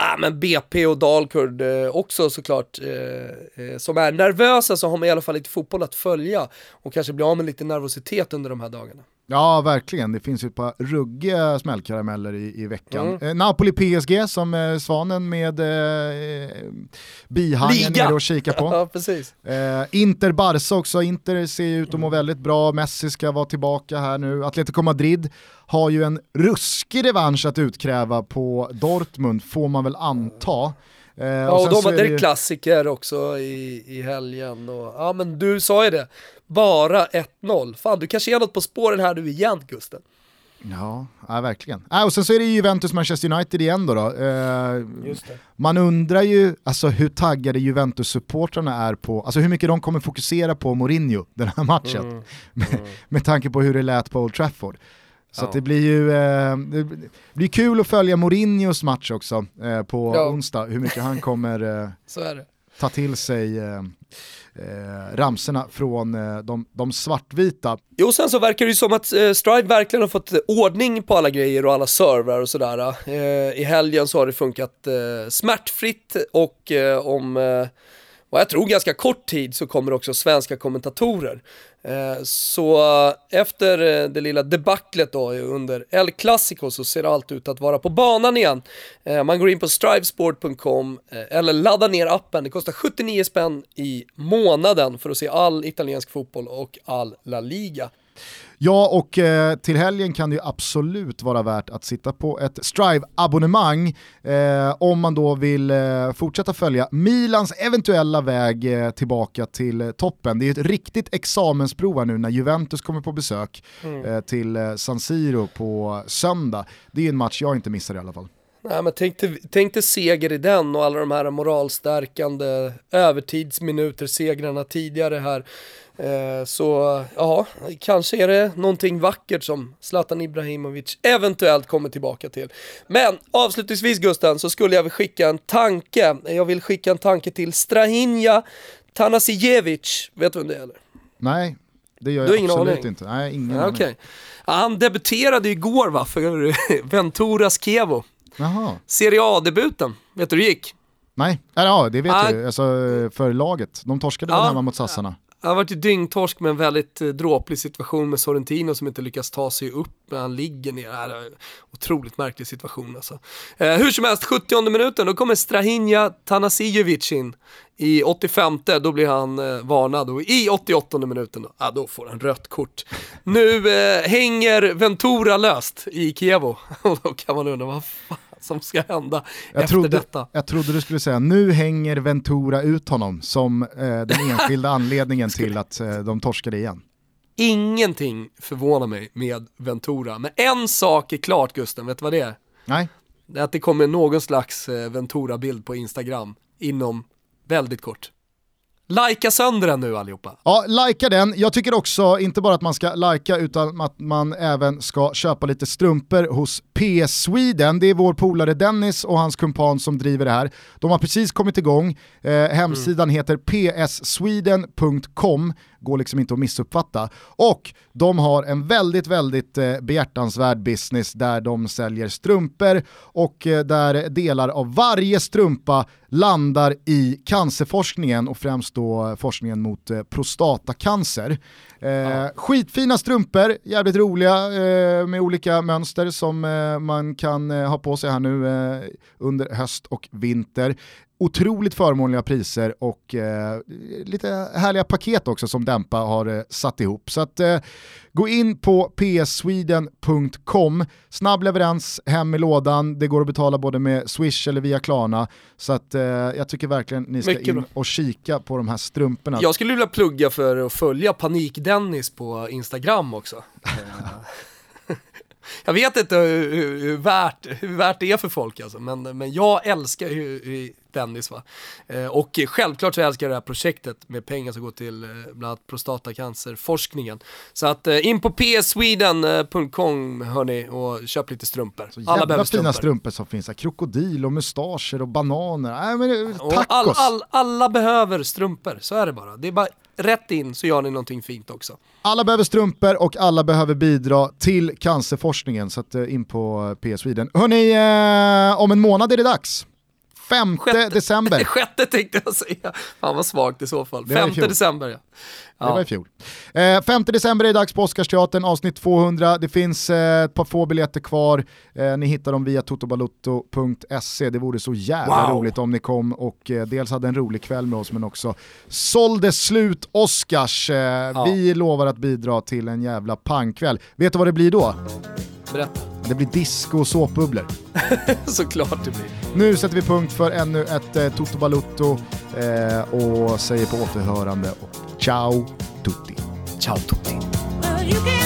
ah, men BP och Dalkurd eh, också såklart, eh, eh, som är nervösa så har man i alla fall lite fotboll att följa och kanske bli av med lite nervositet under de här dagarna. Ja, verkligen. Det finns ju ett par ruggiga smällkarameller i, i veckan. Mm. Eh, Napoli-PSG som eh, Svanen med eh, bihangen Liga. nere och kika på. Ja, precis. Eh, Inter Barca också, Inter ser ut att må väldigt bra, Messi ska vara tillbaka här nu. Atletico Madrid har ju en ruskig revansch att utkräva på Dortmund, får man väl anta. Eh, Ja, och de hade det ju- klassiker också i, i helgen. Och, ja men du sa ju det, bara 1-0. Fan du kanske är något på spåren här nu igen Gusten. Ja, ja verkligen. Äh, och sen så är det ju Juventus-Manchester United igen då. då. Eh, man undrar ju alltså, hur taggade Juventus-supportrarna är på, alltså hur mycket de kommer fokusera på Mourinho den här matchen. Mm. Med, med tanke på hur det lät på Old Trafford. Så Ja. det blir ju eh, det blir kul att följa Mourinhos match också eh, på Ja. onsdag, hur mycket han kommer eh, ta till sig eh, eh, ramserna från eh, de, de svartvita. Jo sen så verkar det ju som att eh, Strive verkligen har fått ordning på alla grejer och alla servrar och sådär. I helgen så har det funkat smärtfritt och om och jag tror ganska kort tid så kommer också svenska kommentatorer. Eh, så eh, efter eh, det lilla debaclet då under El Clasico så ser allt ut att vara på banan igen. Man går in på strivesport.com eller laddar ner appen. Det kostar 79 spänn i månaden för att se all italiensk fotboll och all La Liga. Ja, och eh, till helgen kan det ju absolut vara värt att sitta på ett Strive-abonnemang eh, om man då vill eh, fortsätta följa Milans eventuella väg eh, tillbaka till eh, toppen. Det är ju ett riktigt examensprov här nu när Juventus kommer på besök eh, till San Siro på söndag. Det är en match jag inte missar i alla fall. Nej men tänk dig, tänk dig seger i den och alla de här moralstärkande övertidsminuter, segrarna tidigare här. Eh, så ja, kanske är det någonting vackert som Zlatan Ibrahimovic eventuellt kommer tillbaka till. Men avslutningsvis Gusten så skulle jag vilja skicka en tanke. Jag vill skicka en tanke till Strahinja Tanasijevic. Vet du vem det är eller? Nej, det gör jag ingen absolut aning? inte. Nej, ingen Ja, aning. Ja, han debuterade igår va, för Venturas Kevo. Jaha. Serie A-debuten. Vet du hur det gick? Nej, ja, det vet Ah. jag ju. Alltså, för laget. De torskade väl hemma mot sassarna. Han varit ju dyngtorsk med en väldigt eh, dråplig situation med Sorrentino som inte lyckas ta sig upp när han ligger ner. Här. otroligt märklig situation alltså. Eh, hur som helst, 70 minuten, då kommer Strahinja Tanasijevic in. I 85 då blir han eh, varnad och i 88 minuten, då, ah, då får han rött kort. Nu eh, hänger Ventura löst i Kievo och då kan man undra vad fan som ska hända Jag efter trodde, detta. jag trodde du skulle säga, nu hänger Ventura ut honom som eh, den enskilda anledningen till att eh, de torskade igen. Ingenting förvånar mig med Ventura, men en sak är klart Gusten, vet du vad det är? Nej, Det är att det kommer någon slags eh, Ventura-bild på Instagram inom väldigt kort. Likea sönder den nu allihopa. ja, likea den. Jag tycker också, inte bara att man ska likea utan att man även ska köpa lite strumpor hos PS Sweden. Det är vår polare Dennis och hans kumpan som driver det här. De har precis kommit igång. Eh, hemsidan heter pssweden.com, går liksom inte att missuppfatta. Och de har en väldigt, väldigt eh, behjärtansvärd business där de säljer strumpor och eh, där delar av varje strumpa landar i cancerforskningen och främst då forskningen mot eh, prostatacancer. Eh, Skitfina strumpor, jävligt roliga eh, med olika mönster som eh, man kan eh, ha på sig här nu under höst och vinter. Otroligt förmånliga priser och eh, lite härliga paket också som Dämpa har eh, satt ihop. Så att, eh, Gå in på pssweden.com, snabb leverans hem i lådan, det går att betala både med Swish eller via Klarna. Så att, eh, jag tycker verkligen ni ska Mycket in och kika på de här strumporna. Jag skulle vilja plugga för att följa Panik-Dennis på Instagram också. Eh, jag vet inte hur, hur, hur, värt, hur värt det är för folk alltså, men, men jag älskar ju, ju Dennis va. Eh, och självklart så älskar jag det här projektet med pengar som går till eh, bland annat prostatacancerforskningen. Så att eh, in på psweden.com hörni och köp lite strumpor. Så Alla behöver fina strumpor. strumpor som finns här, krokodil och mustascher och bananer. Nej, men, Och tacos! all, all, alla behöver strumpor, så är det bara. Det är bara rätt in så gör ni någonting fint också. Alla behöver strumpor och alla behöver bidra till cancerforskningen, så att, eh, in på eh, PS Sweden. Hörni, eh, om en månad är det dags. 5 Sjätte. december. Sjätte tänkte jag säga. Fan vad svagt i så fall. Det var i Femte fjol. december ja. Det var i ja. fjol. Eh, 5 december är det dags på Oscarsteatern, avsnitt 200. Det finns eh, ett par få biljetter kvar. Eh, ni hittar dem via totobalutto.se. Det vore så jävla Wow. roligt om ni kom och eh, dels hade en rolig kväll med oss men också sålde slut Oscars. Eh, Vi lovar att bidra till en jävla pangkväll. Vet du vad det blir då? Berätta. Det blir disco och såpbubblor. Såklart det blir. Nu sätter vi punkt för ännu ett eh, Toto Balutto eh, och säger på återhörande och ciao tutti. Ciao tutti. Well, you can